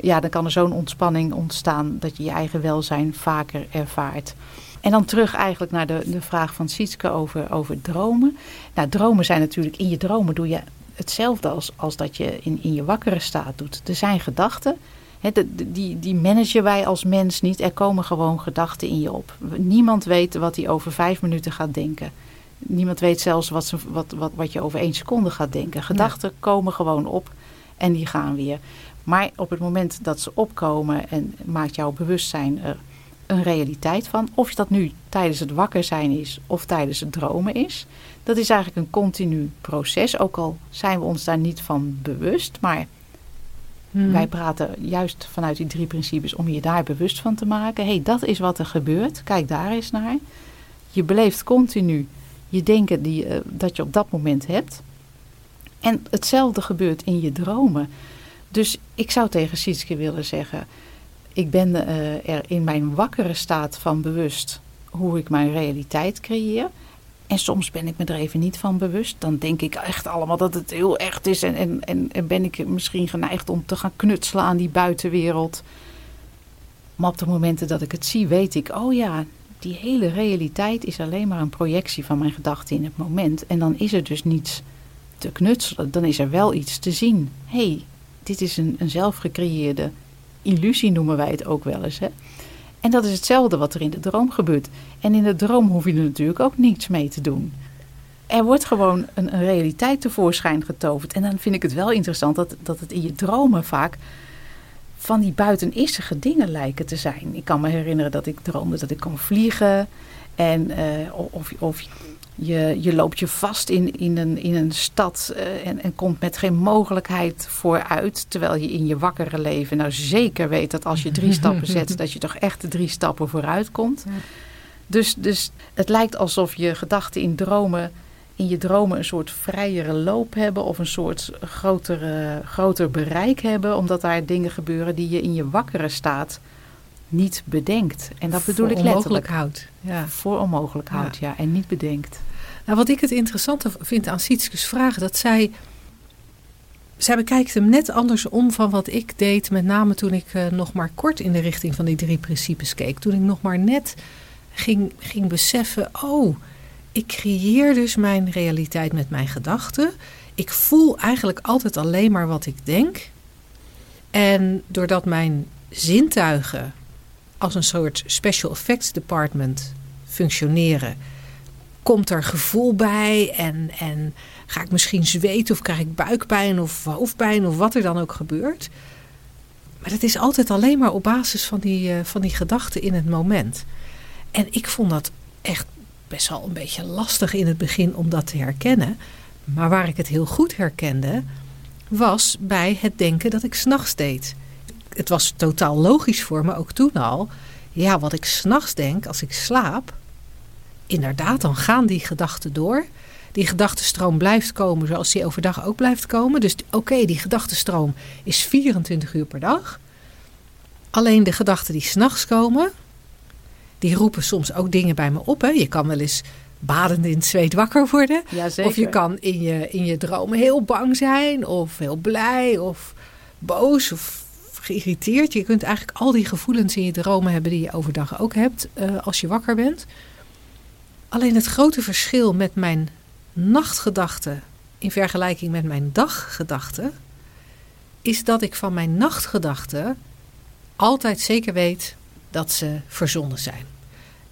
ja, dan kan er zo'n ontspanning ontstaan dat je je eigen welzijn vaker ervaart. En dan terug eigenlijk naar de, de vraag van Sietske over, over dromen. Nou, dromen zijn natuurlijk, in je dromen doe je hetzelfde als, als dat je in, in je wakkere staat doet. Er zijn gedachten, hè, de, die, die managen wij als mens niet. Er komen gewoon gedachten in je op. Niemand weet wat hij over vijf minuten gaat denken. Niemand weet zelfs wat, ze, wat, wat, wat je over één seconde gaat denken. Gedachten ja. komen gewoon op en die gaan weer. Maar op het moment dat ze opkomen en maakt jouw bewustzijn er een realiteit van, of dat nu tijdens het wakker zijn is of tijdens het dromen is, dat is eigenlijk een continu proces. Ook al zijn we ons daar niet van bewust, maar hmm. wij praten juist vanuit die drie principes om je daar bewust van te maken. Hé, hey, dat is wat er gebeurt. Kijk daar eens naar. Je beleeft continu je denken die, uh, dat je op dat moment hebt. En hetzelfde gebeurt in je dromen. Dus ik zou tegen Sietske willen zeggen: ik ben uh, er in mijn wakkere staat van bewust hoe ik mijn realiteit creëer. En soms ben ik me er even niet van bewust. Dan denk ik echt allemaal dat het heel echt is. En, en, en, en ben ik misschien geneigd om te gaan knutselen aan die buitenwereld. Maar op de momenten dat ik het zie, weet ik: oh ja, die hele realiteit is alleen maar een projectie van mijn gedachten in het moment. En dan is er dus niets te knutselen. Dan is er wel iets te zien. Hey, dit is een, een zelfgecreëerde illusie, noemen wij het ook wel eens. Hè? En dat is hetzelfde wat er in de droom gebeurt. En in de droom hoef je er natuurlijk ook niets mee te doen. Er wordt gewoon een, realiteit tevoorschijn getoverd. En dan vind ik het wel interessant dat, dat het in je dromen vaak van die buitenissige dingen lijken te zijn. Ik kan me herinneren dat ik droomde dat ik kon vliegen. En uh, of, of je, je loopt je vast in, in, een, in een stad uh, en, en komt met geen mogelijkheid vooruit. Terwijl je in je wakkere leven nou zeker weet dat als je drie stappen zet, dat je toch echt drie stappen vooruit komt. Dus, dus het lijkt alsof je gedachten in dromen in je dromen een soort vrijere loop hebben of een soort grotere, groter bereik hebben, omdat daar dingen gebeuren die je in je wakkere staat niet bedenkt. En dat bedoel ik letterlijk. houdt. Ja. Voor onmogelijk houdt, ja. En niet bedenkt. Nou, wat ik het interessante vind aan Sietskes vragen, dat zij... Zij bekijkt hem net andersom van wat ik deed, met name toen ik uh, nog maar kort in de richting van die drie principes keek. Toen ik nog maar net ging, ging beseffen, oh, ik creëer dus mijn realiteit met mijn gedachten. Ik voel eigenlijk altijd alleen maar wat ik denk. En doordat mijn zintuigen als een soort special effects department functioneren, komt er gevoel bij en, en ga ik misschien zweten of krijg ik buikpijn of hoofdpijn of wat er dan ook gebeurt. Maar het is altijd alleen maar op basis van die, uh, van die gedachten in het moment. En ik vond dat echt best wel een beetje lastig in het begin om dat te herkennen. Maar waar ik het heel goed herkende, was bij het denken dat ik s'nachts deed. Het was totaal logisch voor me, ook toen al. Ja, wat ik s'nachts denk als ik slaap, inderdaad, dan gaan die gedachten door. Die gedachtenstroom blijft komen zoals die overdag ook blijft komen. Dus oké, die gedachtenstroom is 24 uur per dag. Alleen de gedachten die s'nachts komen, die roepen soms ook dingen bij me op. Hè. Je kan wel eens badend in het zweet wakker worden. Of je kan in je, in je dromen heel bang zijn, of heel blij, of boos, of geïrriteerd. Je kunt eigenlijk al die gevoelens in je dromen hebben die je overdag ook hebt uh, als je wakker bent. Alleen het grote verschil met mijn nachtgedachten in vergelijking met mijn daggedachten is dat ik van mijn nachtgedachten altijd zeker weet dat ze verzonnen zijn.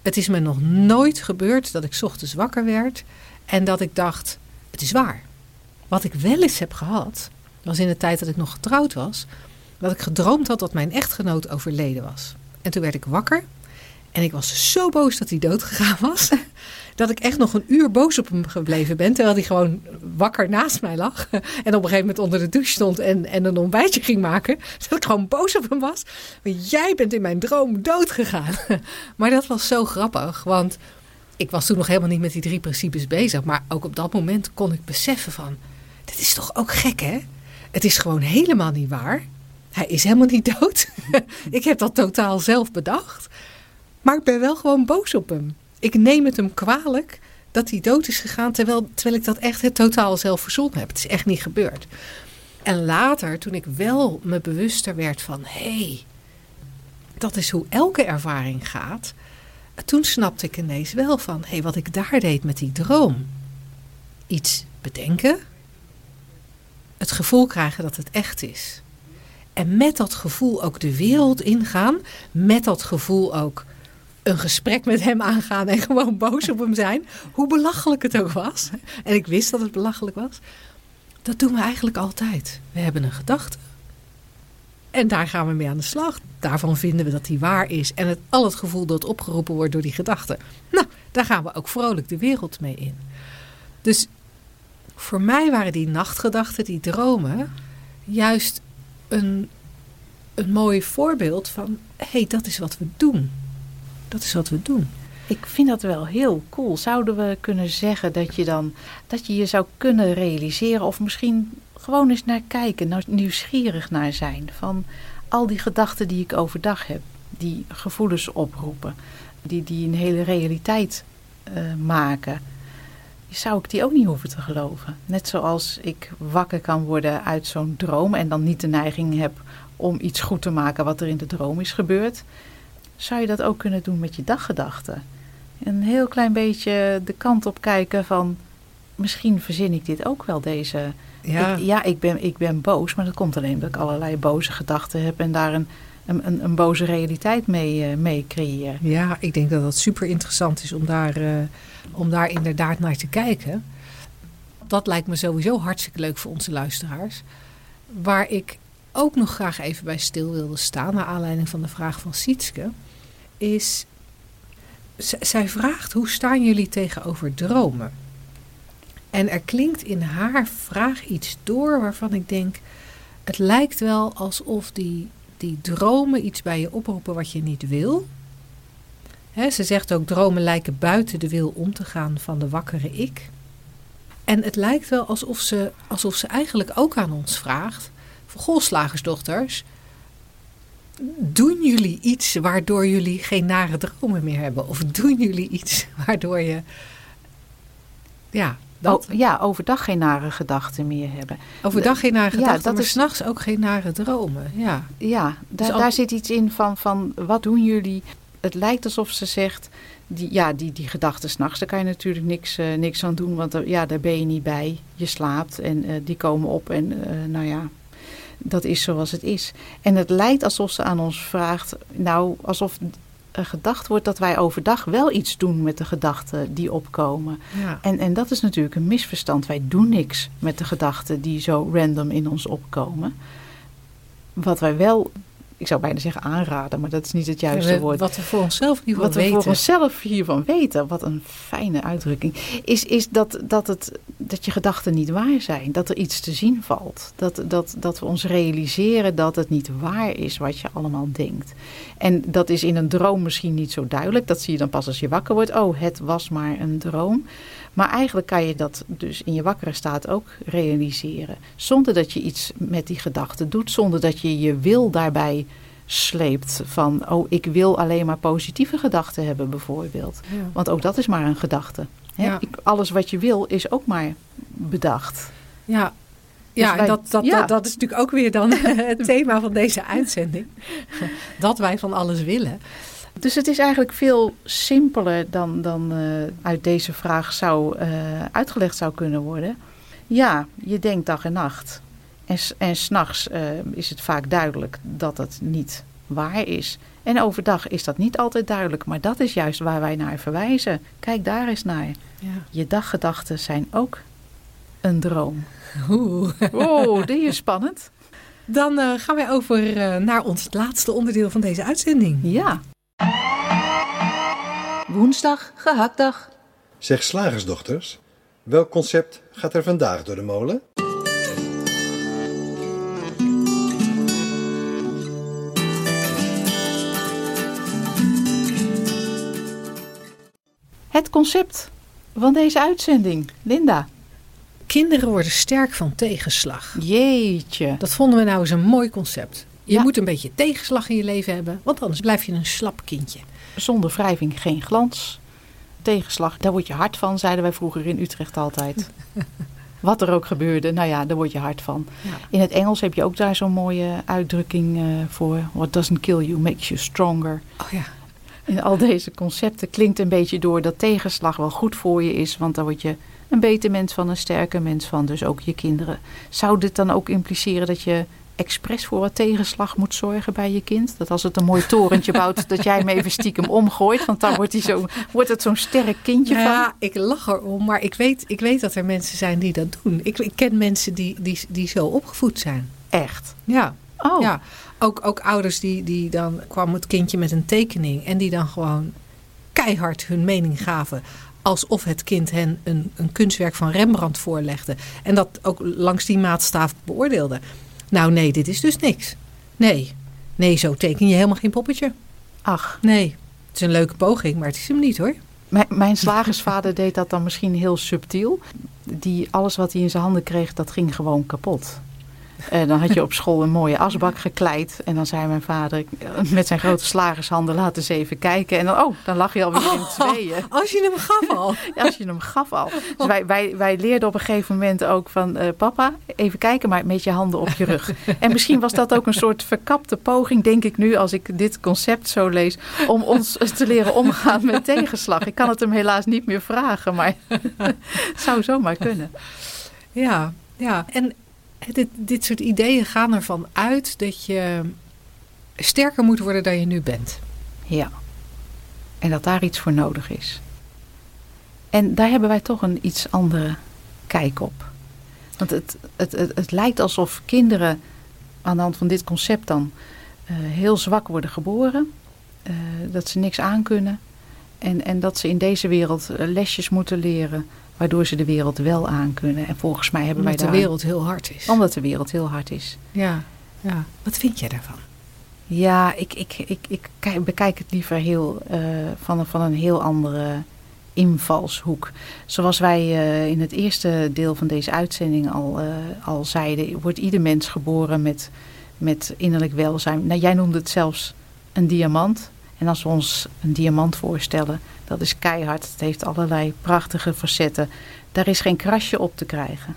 Het is me nog nooit gebeurd dat ik ochtends wakker werd en dat ik dacht: het is waar. Wat ik wel eens heb gehad, was in de tijd dat ik nog getrouwd was, dat ik gedroomd had dat mijn echtgenoot overleden was. En toen werd ik wakker en ik was zo boos dat hij dood gegaan was. Dat ik echt nog een uur boos op hem gebleven ben. Terwijl hij gewoon wakker naast mij lag. En op een gegeven moment onder de douche stond en, en een ontbijtje ging maken. Dat ik gewoon boos op hem was. Maar jij bent in mijn droom dood gegaan. Maar dat was zo grappig. Want ik was toen nog helemaal niet met die drie principes bezig. Maar ook op dat moment kon ik beseffen van... Dit is toch ook gek hè? Het is gewoon helemaal niet waar. Hij is helemaal niet dood. ik heb dat totaal zelf bedacht. Maar ik ben wel gewoon boos op hem. Ik neem het hem kwalijk dat hij dood is gegaan, terwijl, terwijl ik dat echt het totaal zelf verzonnen heb. Het is echt niet gebeurd. En later, toen ik wel me bewuster werd van hé, hey, dat is hoe elke ervaring gaat. Toen snapte ik ineens wel van hé, hey, wat ik daar deed met die droom. Iets bedenken, het gevoel krijgen dat het echt is. En met dat gevoel ook de wereld ingaan, met dat gevoel ook een gesprek met hem aangaan en gewoon boos op hem zijn. Hoe belachelijk het ook was. En ik wist dat het belachelijk was. Dat doen we eigenlijk altijd. We hebben een gedachte. En daar gaan we mee aan de slag. Daarvan vinden we dat die waar is. En het, al het gevoel dat opgeroepen wordt door die gedachte. Nou, daar gaan we ook vrolijk de wereld mee in. Dus voor mij waren die nachtgedachten, die dromen, juist een, een mooi voorbeeld van: hé, hey, dat is wat we doen. Dat is wat we doen. Ik vind dat wel heel cool. Zouden we kunnen zeggen dat je dan dat je je zou kunnen realiseren of misschien gewoon eens naar kijken, nou, nieuwsgierig naar zijn van al die gedachten die ik overdag heb, die gevoelens oproepen, die, die een hele realiteit uh, maken. Zou ik die ook niet hoeven te geloven? Net zoals ik wakker kan worden uit zo'n droom en dan niet de neiging heb om iets goed te maken wat er in de droom is gebeurd, zou je dat ook kunnen doen met je daggedachten. Een heel klein beetje de kant op kijken van misschien verzin ik dit ook wel, deze. Ja, ik, ja ik, ben, ik ben boos, maar dat komt alleen omdat ik allerlei boze gedachten heb en daar een, een, een boze realiteit mee, uh, mee creëer. Ja, ik denk dat dat super interessant is om daar, uh, om daar inderdaad naar te kijken. Dat lijkt me sowieso hartstikke leuk voor onze luisteraars. Waar ik ook nog graag even bij stil wilde staan, naar aanleiding van de vraag van Sietske, is. zij vraagt: hoe staan jullie tegenover dromen? En er klinkt in haar vraag iets door waarvan ik denk: het lijkt wel alsof die, die dromen iets bij je oproepen wat je niet wil. Ze zegt ook: dromen lijken buiten de wil om te gaan van de wakkere ik. En het lijkt wel alsof ze, alsof ze eigenlijk ook aan ons vraagt: Goh, doen jullie iets waardoor jullie geen nare dromen meer hebben? Of doen jullie iets waardoor je. Ja, dat. ja, overdag geen nare gedachten meer hebben. Overdag geen nare gedachten, ja, dat maar is... s'nachts ook geen nare dromen. Ja, ja dus daar zit iets in van, van wat doen jullie? Het lijkt alsof ze zegt, die, ja, die, die gedachten s'nachts, daar kan je natuurlijk niks, uh, niks aan doen. Want ja, daar ben je niet bij. Je slaapt en uh, die komen op en uh, nou ja, dat is zoals het is. En het lijkt alsof ze aan ons vraagt, nou, alsof er gedacht wordt dat wij overdag wel iets doen met de gedachten die opkomen. Ja. En, en dat is natuurlijk een misverstand. Wij doen niks met de gedachten die zo random in ons opkomen. Wat wij wel ik zou bijna zeggen aanraden, maar dat is niet het juiste woord. Wat we voor onszelf hiervan wat weten. Wat we voor onszelf hiervan weten, wat een fijne uitdrukking, is, is dat, dat, het, dat je gedachten niet waar zijn. Dat er iets te zien valt. Dat, dat, dat we ons realiseren dat het niet waar is wat je allemaal denkt. En dat is in een droom misschien niet zo duidelijk. Dat zie je dan pas als je wakker wordt. Oh, het was maar een droom. Maar eigenlijk kan je dat dus in je wakkere staat ook realiseren. Zonder dat je iets met die gedachten doet. Zonder dat je je wil daarbij sleept. Van, oh, ik wil alleen maar positieve gedachten hebben bijvoorbeeld. Want ook dat is maar een gedachte. Ja. alles wat je wil is ook maar bedacht. Ja, dus ja, en dat, dat, Dat, dat, is natuurlijk ook weer dan het thema van deze uitzending. dat wij van alles willen. Dus het is eigenlijk veel simpeler dan, dan uh, uit deze vraag zou, uh, uitgelegd zou kunnen worden. Ja, je denkt dag en nacht. En, en s'nachts uh, is het vaak duidelijk dat het niet waar is. En overdag is dat niet altijd duidelijk, maar dat is juist waar wij naar verwijzen. Kijk daar eens naar. Ja. Je daggedachten zijn ook een droom. Oeh, oh, die is spannend. Dan uh, gaan wij over uh, naar ons laatste onderdeel van deze uitzending. Ja. Woensdag, gehaktdag. Zeg slagersdochters, welk concept gaat er vandaag door de molen? Het concept van deze uitzending, Linda. Kinderen worden sterk van tegenslag. Jeetje. Dat vonden we nou eens een mooi concept. Je moet een beetje tegenslag in je leven hebben, want anders blijf je een slap kindje. Zonder wrijving geen glans. Tegenslag, daar word je hard van, zeiden wij vroeger in Utrecht altijd. Wat er ook gebeurde, nou ja, daar word je hard van. In het Engels heb je ook daar zo'n mooie uitdrukking uh, voor. What doesn't kill you makes you stronger. Oh ja. In al deze concepten klinkt een beetje door dat tegenslag wel goed voor je is, want dan word je een beter mens van, een sterker mens van, dus ook je kinderen. Zou dit dan ook impliceren dat je expres voor wat tegenslag moet zorgen bij je kind? Dat als het een mooi torentje bouwt, dat jij hem even stiekem omgooit, want dan wordt, hij zo, wordt het zo'n sterk kindje nou van. Ja, ik lach erom, maar ik weet, ik weet dat er mensen zijn die dat doen. Ik, ik ken mensen die, die, die zo opgevoed zijn. Echt? Ja. Oh. Ja, ook, ook ouders die, die dan kwam het kindje met een tekening en die dan gewoon keihard hun mening gaven alsof het kind hen een, een kunstwerk van Rembrandt voorlegde. En dat ook langs die maatstaaf beoordeelde. Nou nee, dit is dus niks. Nee, nee, zo teken je helemaal geen poppetje. Ach. Nee, Het is een leuke poging, maar het is hem niet hoor. Mijn, mijn slagersvader deed dat dan misschien heel subtiel. Die, alles wat hij in zijn handen kreeg, dat ging gewoon kapot. En dan had je op school een mooie asbak gekleid. En dan zei mijn vader met zijn grote slagershanden, laten eens even kijken. En dan, oh, dan lag je alweer in Oh, tweeën. Als je hem gaf al. Ja, als je hem gaf al. Dus wij, wij, wij leerden op een gegeven moment ook van... eh, papa, even kijken, maar met je handen op je rug. En misschien was dat ook een soort verkapte poging, denk ik nu... als ik dit concept zo lees, om ons te leren omgaan met tegenslag. Ik kan het hem helaas niet meer vragen, maar het zou zomaar kunnen. Ja, ja. En dit, dit soort ideeën gaan ervan uit dat je sterker moet worden dan je nu bent. Ja. En dat daar iets voor nodig is. En daar hebben wij toch een iets andere kijk op. Want het, het, het, het lijkt alsof kinderen aan de hand van dit concept dan eh, heel zwak worden geboren. eh, dat ze niks aankunnen. En, en dat ze in deze wereld eh, lesjes moeten leren. Waardoor ze de wereld wel aankunnen. En volgens mij hebben Omdat wij de daar... wereld heel hard is. Omdat de wereld heel hard is. Ja, ja. Wat vind jij daarvan? Ja, ik, ik, ik, ik kijk- bekijk het liever heel, eh, van, een- van een heel andere invalshoek. Zoals wij eh, in het eerste deel van deze uitzending al, eh, al zeiden, wordt ieder mens geboren met, met innerlijk welzijn. Nou, jij noemde het zelfs een diamant. En als we ons een diamant voorstellen, dat is keihard. Het heeft allerlei prachtige facetten. Daar is geen krasje op te krijgen.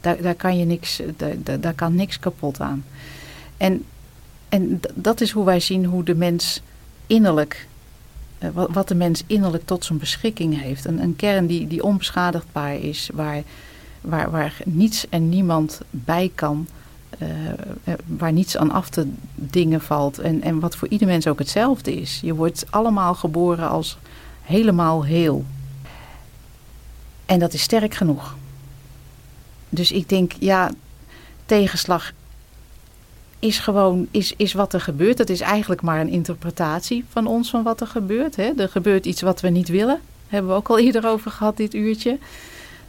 Daar, daar, kan, je niks, daar, daar, kan niks kapot aan. En en dat is hoe wij zien hoe de mens innerlijk, eh, wat de mens innerlijk tot zijn beschikking heeft. Een, een kern die, die onbeschadigbaar is, waar, waar, waar niets en niemand bij kan, eh, eh, waar niets aan af te dingen valt. En, en wat voor ieder mens ook hetzelfde is. Je wordt allemaal geboren als helemaal heel. En dat is sterk genoeg. Dus ik denk, ja, tegenslag is gewoon is, is wat er gebeurt. Het is eigenlijk maar een interpretatie van ons van wat er gebeurt. Hè. Er gebeurt iets wat we niet willen. Hebben we ook al eerder over gehad dit uurtje.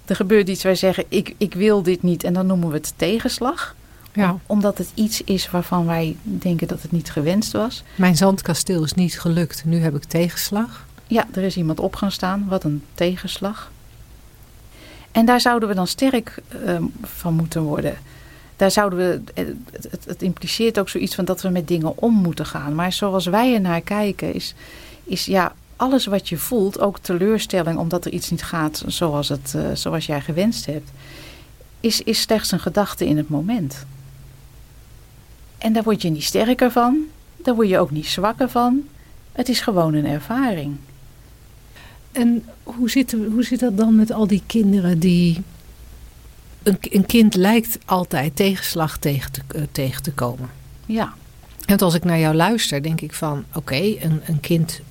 Er gebeurt iets, wij zeggen ik, ik wil dit niet en dan noemen we het tegenslag. Ja. Omdat het iets is waarvan wij denken dat het niet gewenst was. Mijn zandkasteel is niet gelukt. Nu heb ik tegenslag. Ja, er is iemand op gaan staan. Wat een tegenslag. En daar zouden we dan sterk eh, van moeten worden. Daar zouden we, eh, het, het, het impliceert ook zoiets van dat we met dingen om moeten gaan. Maar zoals wij er naar kijken, is, is ja, alles wat je voelt, ook teleurstelling omdat er iets niet gaat zoals, het, eh, zoals jij gewenst hebt, is, is slechts een gedachte in het moment. En daar word je niet sterker van, daar word je ook niet zwakker van. Het is gewoon een ervaring. En hoe zit, hoe zit dat dan met al die kinderen die. Een, een kind lijkt altijd tegenslag tegen te, eh, tegen te komen. Ja, En als ik naar jou luister, denk ik van: oké, een, een kind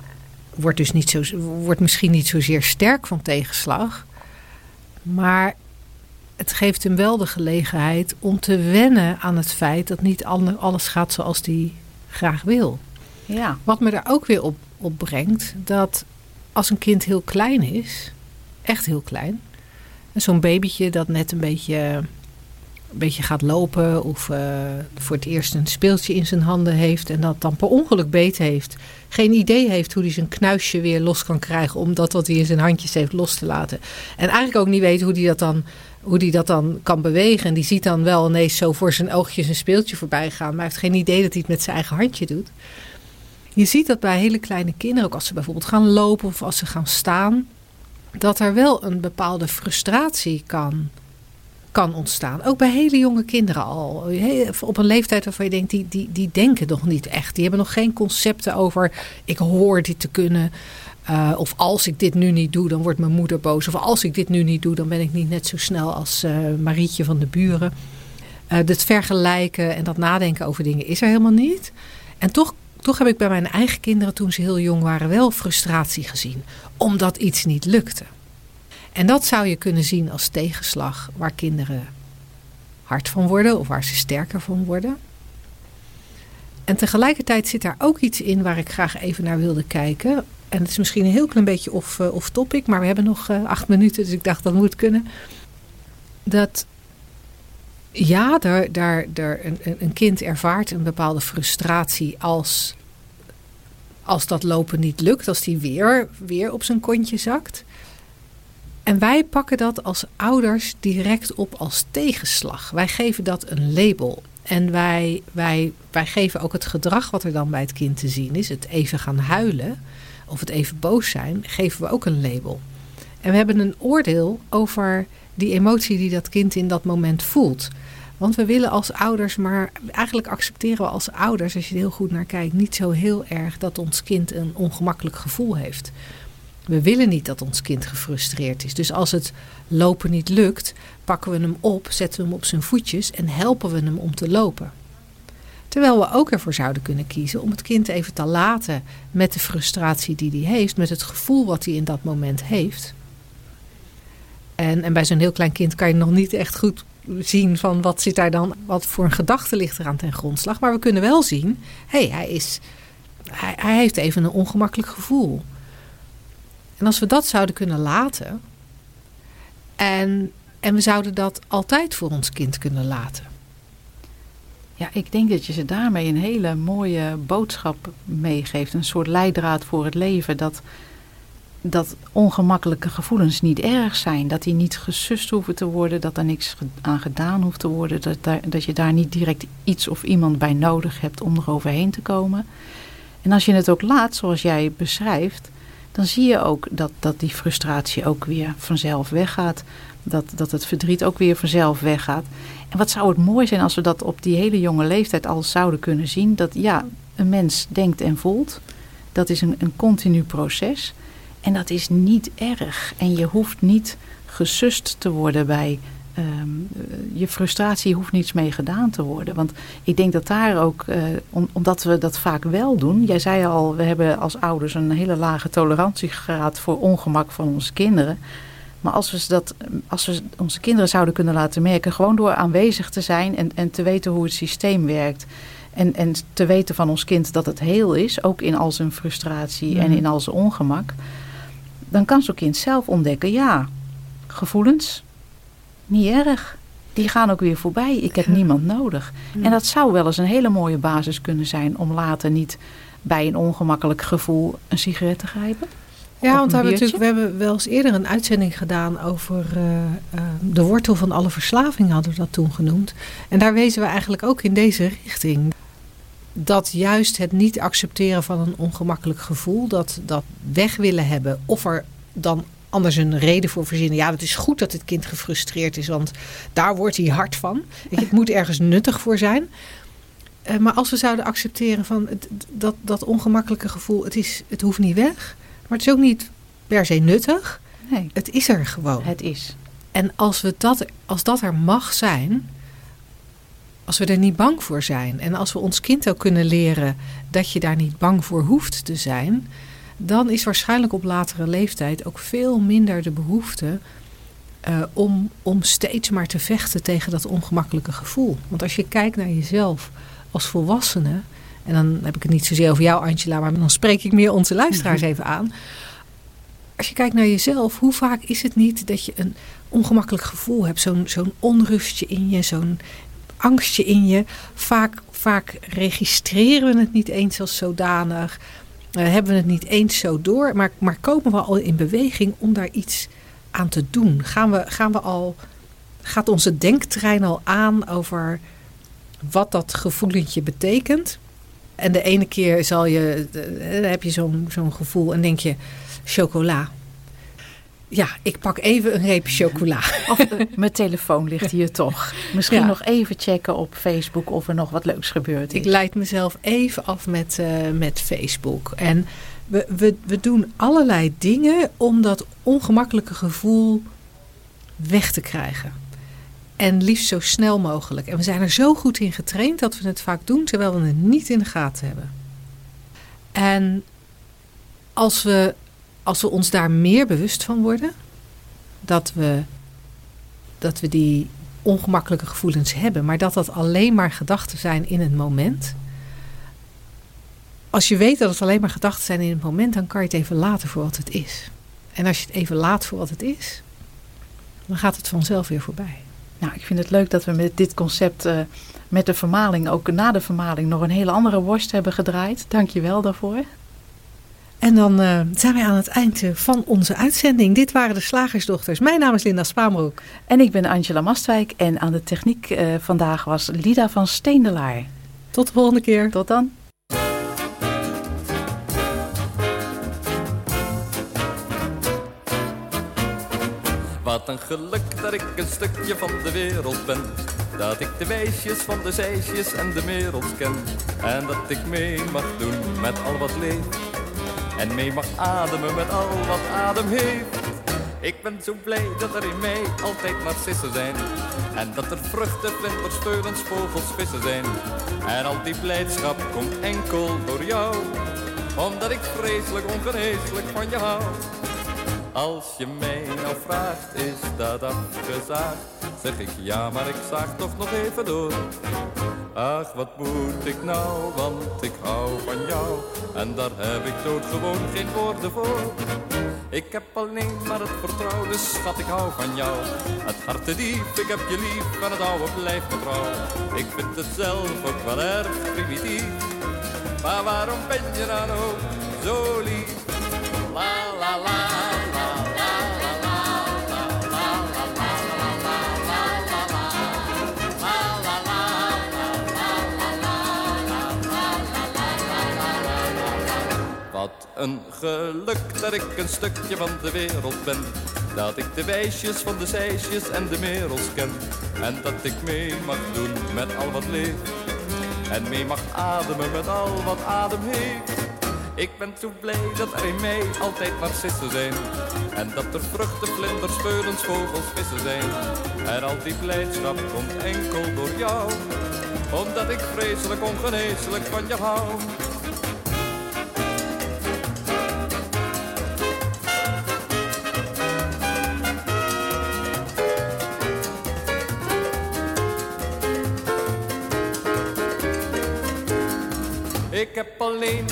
wordt dus niet zo, wordt misschien niet zozeer sterk van tegenslag. Maar het geeft hem wel de gelegenheid om te wennen aan het feit dat niet alle- alles gaat zoals hij graag wil. ja, Wat me daar ook weer op, op brengt, dat als een kind heel klein is, echt heel klein, en zo'n babytje dat net een beetje, een beetje gaat lopen of eh, voor het eerst een speeltje in zijn handen heeft en dat dan per ongeluk beet heeft, geen idee heeft hoe hij zijn knuisje weer los kan krijgen om dat wat hij in zijn handjes heeft los te laten. En eigenlijk ook niet weet hoe hij dat dan hoe die dat dan kan bewegen. En die ziet dan wel ineens zo voor zijn oogjes een speeltje voorbij gaan. Maar heeft geen idee dat hij het met zijn eigen handje doet. Je ziet dat bij hele kleine kinderen, ook als ze bijvoorbeeld gaan lopen of als ze gaan staan, dat er wel een bepaalde frustratie kan, kan ontstaan. Ook bij hele jonge kinderen al. Op een leeftijd waarvan je denkt, die, die, die denken nog niet echt. Die hebben nog geen concepten over, ik hoor dit te kunnen. Uh, of als ik dit nu niet doe, dan wordt mijn moeder boos. Of als ik dit nu niet doe, dan ben ik niet net zo snel als uh, Marietje van de buren. Uh, vergelijken en dat nadenken over dingen is er helemaal niet. En toch, toch heb ik bij mijn eigen kinderen, toen ze heel jong waren, wel frustratie gezien. Omdat iets niet lukte. En dat zou je kunnen zien als tegenslag waar kinderen hard van worden of waar ze sterker van worden. En tegelijkertijd zit daar ook iets in waar ik graag even naar wilde kijken. En het is misschien een heel klein beetje off, uh, off topic, maar we hebben nog uh, acht minuten, dus ik dacht dat moet kunnen. Dat ja, daar, daar, daar een, een kind ervaart een bepaalde frustratie als als dat lopen niet lukt, als die weer, weer op zijn kontje zakt. En wij pakken dat als ouders direct op als tegenslag. Wij geven dat een label. En wij, wij, wij geven ook het gedrag wat er dan bij het kind te zien is. Het even gaan huilen of het even boos zijn, geven we ook een label. En we hebben een oordeel over die emotie die dat kind in dat moment voelt. Want we willen als ouders, maar eigenlijk accepteren we als ouders, als je er heel goed naar kijkt, niet zo heel erg dat ons kind een ongemakkelijk gevoel heeft. We willen niet dat ons kind gefrustreerd is. Dus als het lopen niet lukt, pakken we hem op, zetten we hem op zijn voetjes en helpen we hem om te lopen. Terwijl we ook ervoor zouden kunnen kiezen om het kind even te laten met de frustratie die hij heeft, met het gevoel wat hij in dat moment heeft. En, en bij zo'n heel klein kind kan je nog niet echt goed zien van wat zit daar dan, wat voor een gedachte ligt er aan ten grondslag. Maar we kunnen wel zien, hé, hey, hij, is, hij, hij heeft even een ongemakkelijk gevoel. En als we dat zouden kunnen laten, en, en we zouden dat altijd voor ons kind kunnen laten. Ja, ik denk dat je ze daarmee een hele mooie boodschap meegeeft. Een soort leidraad voor het leven. Dat, dat ongemakkelijke gevoelens niet erg zijn. Dat die niet gesust hoeven te worden. Dat er niks aan gedaan hoeft te worden. Dat, daar, dat je daar niet direct iets of iemand bij nodig hebt om er overheen te komen. En als je het ook laat, zoals jij beschrijft, dan zie je ook dat, dat die frustratie ook weer vanzelf weggaat. Dat, dat het verdriet ook weer vanzelf weggaat. En wat zou het mooi zijn als we dat op die hele jonge leeftijd al zouden kunnen zien. Dat ja, een mens denkt en voelt. Dat is een, een continu proces. En dat is niet erg. En je hoeft niet gesust te worden bij ehm, je frustratie hoeft niets mee gedaan te worden. Want ik denk dat daar ook, uh, omdat we dat vaak wel doen. Jij zei al, we hebben als ouders een hele lage tolerantiegraad voor ongemak van onze kinderen. Maar als we, dat, als we onze kinderen zouden kunnen laten merken, gewoon door aanwezig te zijn en, en te weten hoe het systeem werkt. En, en te weten van ons kind dat het heel is, ook in al zijn frustratie en in al zijn ongemak. Dan kan zo'n kind zelf ontdekken, ja, gevoelens, niet erg. Die gaan ook weer voorbij. Ik heb niemand nodig. En dat zou wel eens een hele mooie basis kunnen zijn om later niet bij een ongemakkelijk gevoel een sigaret te grijpen. Ja, want we hebben, natuurlijk, we hebben wel eens eerder een uitzending gedaan over uh, uh, de wortel van alle verslaving, hadden we dat toen genoemd. En daar wezen we eigenlijk ook in deze richting. Dat juist het niet accepteren van een ongemakkelijk gevoel, dat, dat weg willen hebben, of er dan anders een reden voor verzinnen. Ja, het is goed dat het kind gefrustreerd is, want daar wordt hij hard van. Het moet ergens nuttig voor zijn. Uh, maar als we zouden accepteren van het, dat, dat ongemakkelijke gevoel, het, is, het hoeft niet weg. Maar het is ook niet per se nuttig. Nee. Het is er gewoon. Het is. En als, we dat, als dat er mag zijn, als we er niet bang voor zijn en als we ons kind ook kunnen leren dat je daar niet bang voor hoeft te zijn, dan is waarschijnlijk op latere leeftijd ook veel minder de behoefte uh, om, om steeds maar te vechten tegen dat ongemakkelijke gevoel. Want als je kijkt naar jezelf als volwassene, en dan heb ik het niet zozeer over jou, Angela, maar dan spreek ik meer onze luisteraars even aan. Als je kijkt naar jezelf, hoe vaak is het niet dat je een ongemakkelijk gevoel hebt? Zo'n zo'n onrustje in je, zo'n angstje in je. Vaak, vaak registreren we het niet eens als zodanig. Uh, hebben we het niet eens zo door. Maar, maar komen we al in beweging om daar iets aan te doen? Gaan we, gaan we al, gaat onze denktrein al aan over wat dat gevoelentje betekent? En de ene keer zal je, dan heb je zo'n zo'n gevoel en denk je, chocola. Ja, ik pak even een reep chocola. Of uh, mijn telefoon ligt hier toch. Misschien ja. nog even checken op Facebook of er nog wat leuks gebeurd is. Ik leid mezelf even af met, uh, met Facebook. En we, we, we doen allerlei dingen om dat ongemakkelijke gevoel weg te krijgen. En liefst zo snel mogelijk. En we zijn er zo goed in getraind dat we het vaak doen terwijl we het niet in de gaten hebben. En als we, als we ons daar meer bewust van worden, dat we, dat we die ongemakkelijke gevoelens hebben, maar dat dat alleen maar gedachten zijn in het moment. Als je weet dat het alleen maar gedachten zijn in het moment, dan kan je het even laten voor wat het is. En als je het even laat voor wat het is, dan gaat het vanzelf weer voorbij. Nou, ik vind het leuk dat we met dit concept, uh, met de vermaling, ook na de vermaling, nog een hele andere worst hebben gedraaid. Dank je wel daarvoor. En dan uh, zijn wij aan het eind van onze uitzending. Dit waren de Slagersdochters. Mijn naam is Linda Spaanbroek. En ik ben Angela Mastwijk. En aan de techniek uh, vandaag was Lida van Steendelaar. Tot de volgende keer. Tot dan. Wat een geluk dat ik een stukje van de wereld ben. Dat ik de weesjes van de zeisjes en de wereld ken. En dat ik mee mag doen met al wat leeft. En mee mag ademen met al wat adem heeft. Ik ben zo blij dat er in mij altijd narcissen zijn. En dat er vruchten, vlinders, speulens, vogels, vissen zijn. En al die blijdschap komt enkel door jou. Omdat ik vreselijk ongeneeslijk van je hou. Als je mij nou vraagt, is dat afgezaagd? Zeg ik ja, maar ik zaag toch nog even door. Ach, wat moet ik nou, want ik hou van jou. En daar heb ik gewoon geen woorden voor. Ik heb alleen maar het vertrouwen, dus schat, ik hou van jou. Het hart te diep, ik heb je lief, en het oude blijft vertrouw. Ik vind het zelf ook wel erg primitief. Maar waarom ben je dan ook zo lief? La la la. Een geluk dat ik een stukje van de wereld ben. Dat ik de wijsjes van de zeisjes en de merels ken. En dat ik mee mag doen met al wat leeft. En mee mag ademen met al wat adem heeft. Ik ben zo blij dat er in mij altijd narcissen zijn. En dat er vruchten, vlinders, speulens, vogels, vissen zijn. En al die blijdschap komt enkel door jou. Omdat ik vreselijk ongeneeslijk van je hou.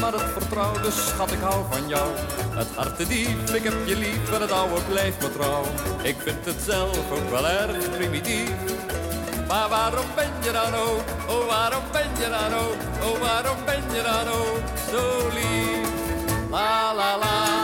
Maar het vertrouwen, dus schat, ik hou van jou. Het hart diep, ik heb je lief en het oude blijft me trouw. Ik vind het zelf ook wel erg primitief. Maar waarom ben je dan ook, oh waarom ben je dan ook, oh waarom ben je dan ook zo lief? La la la.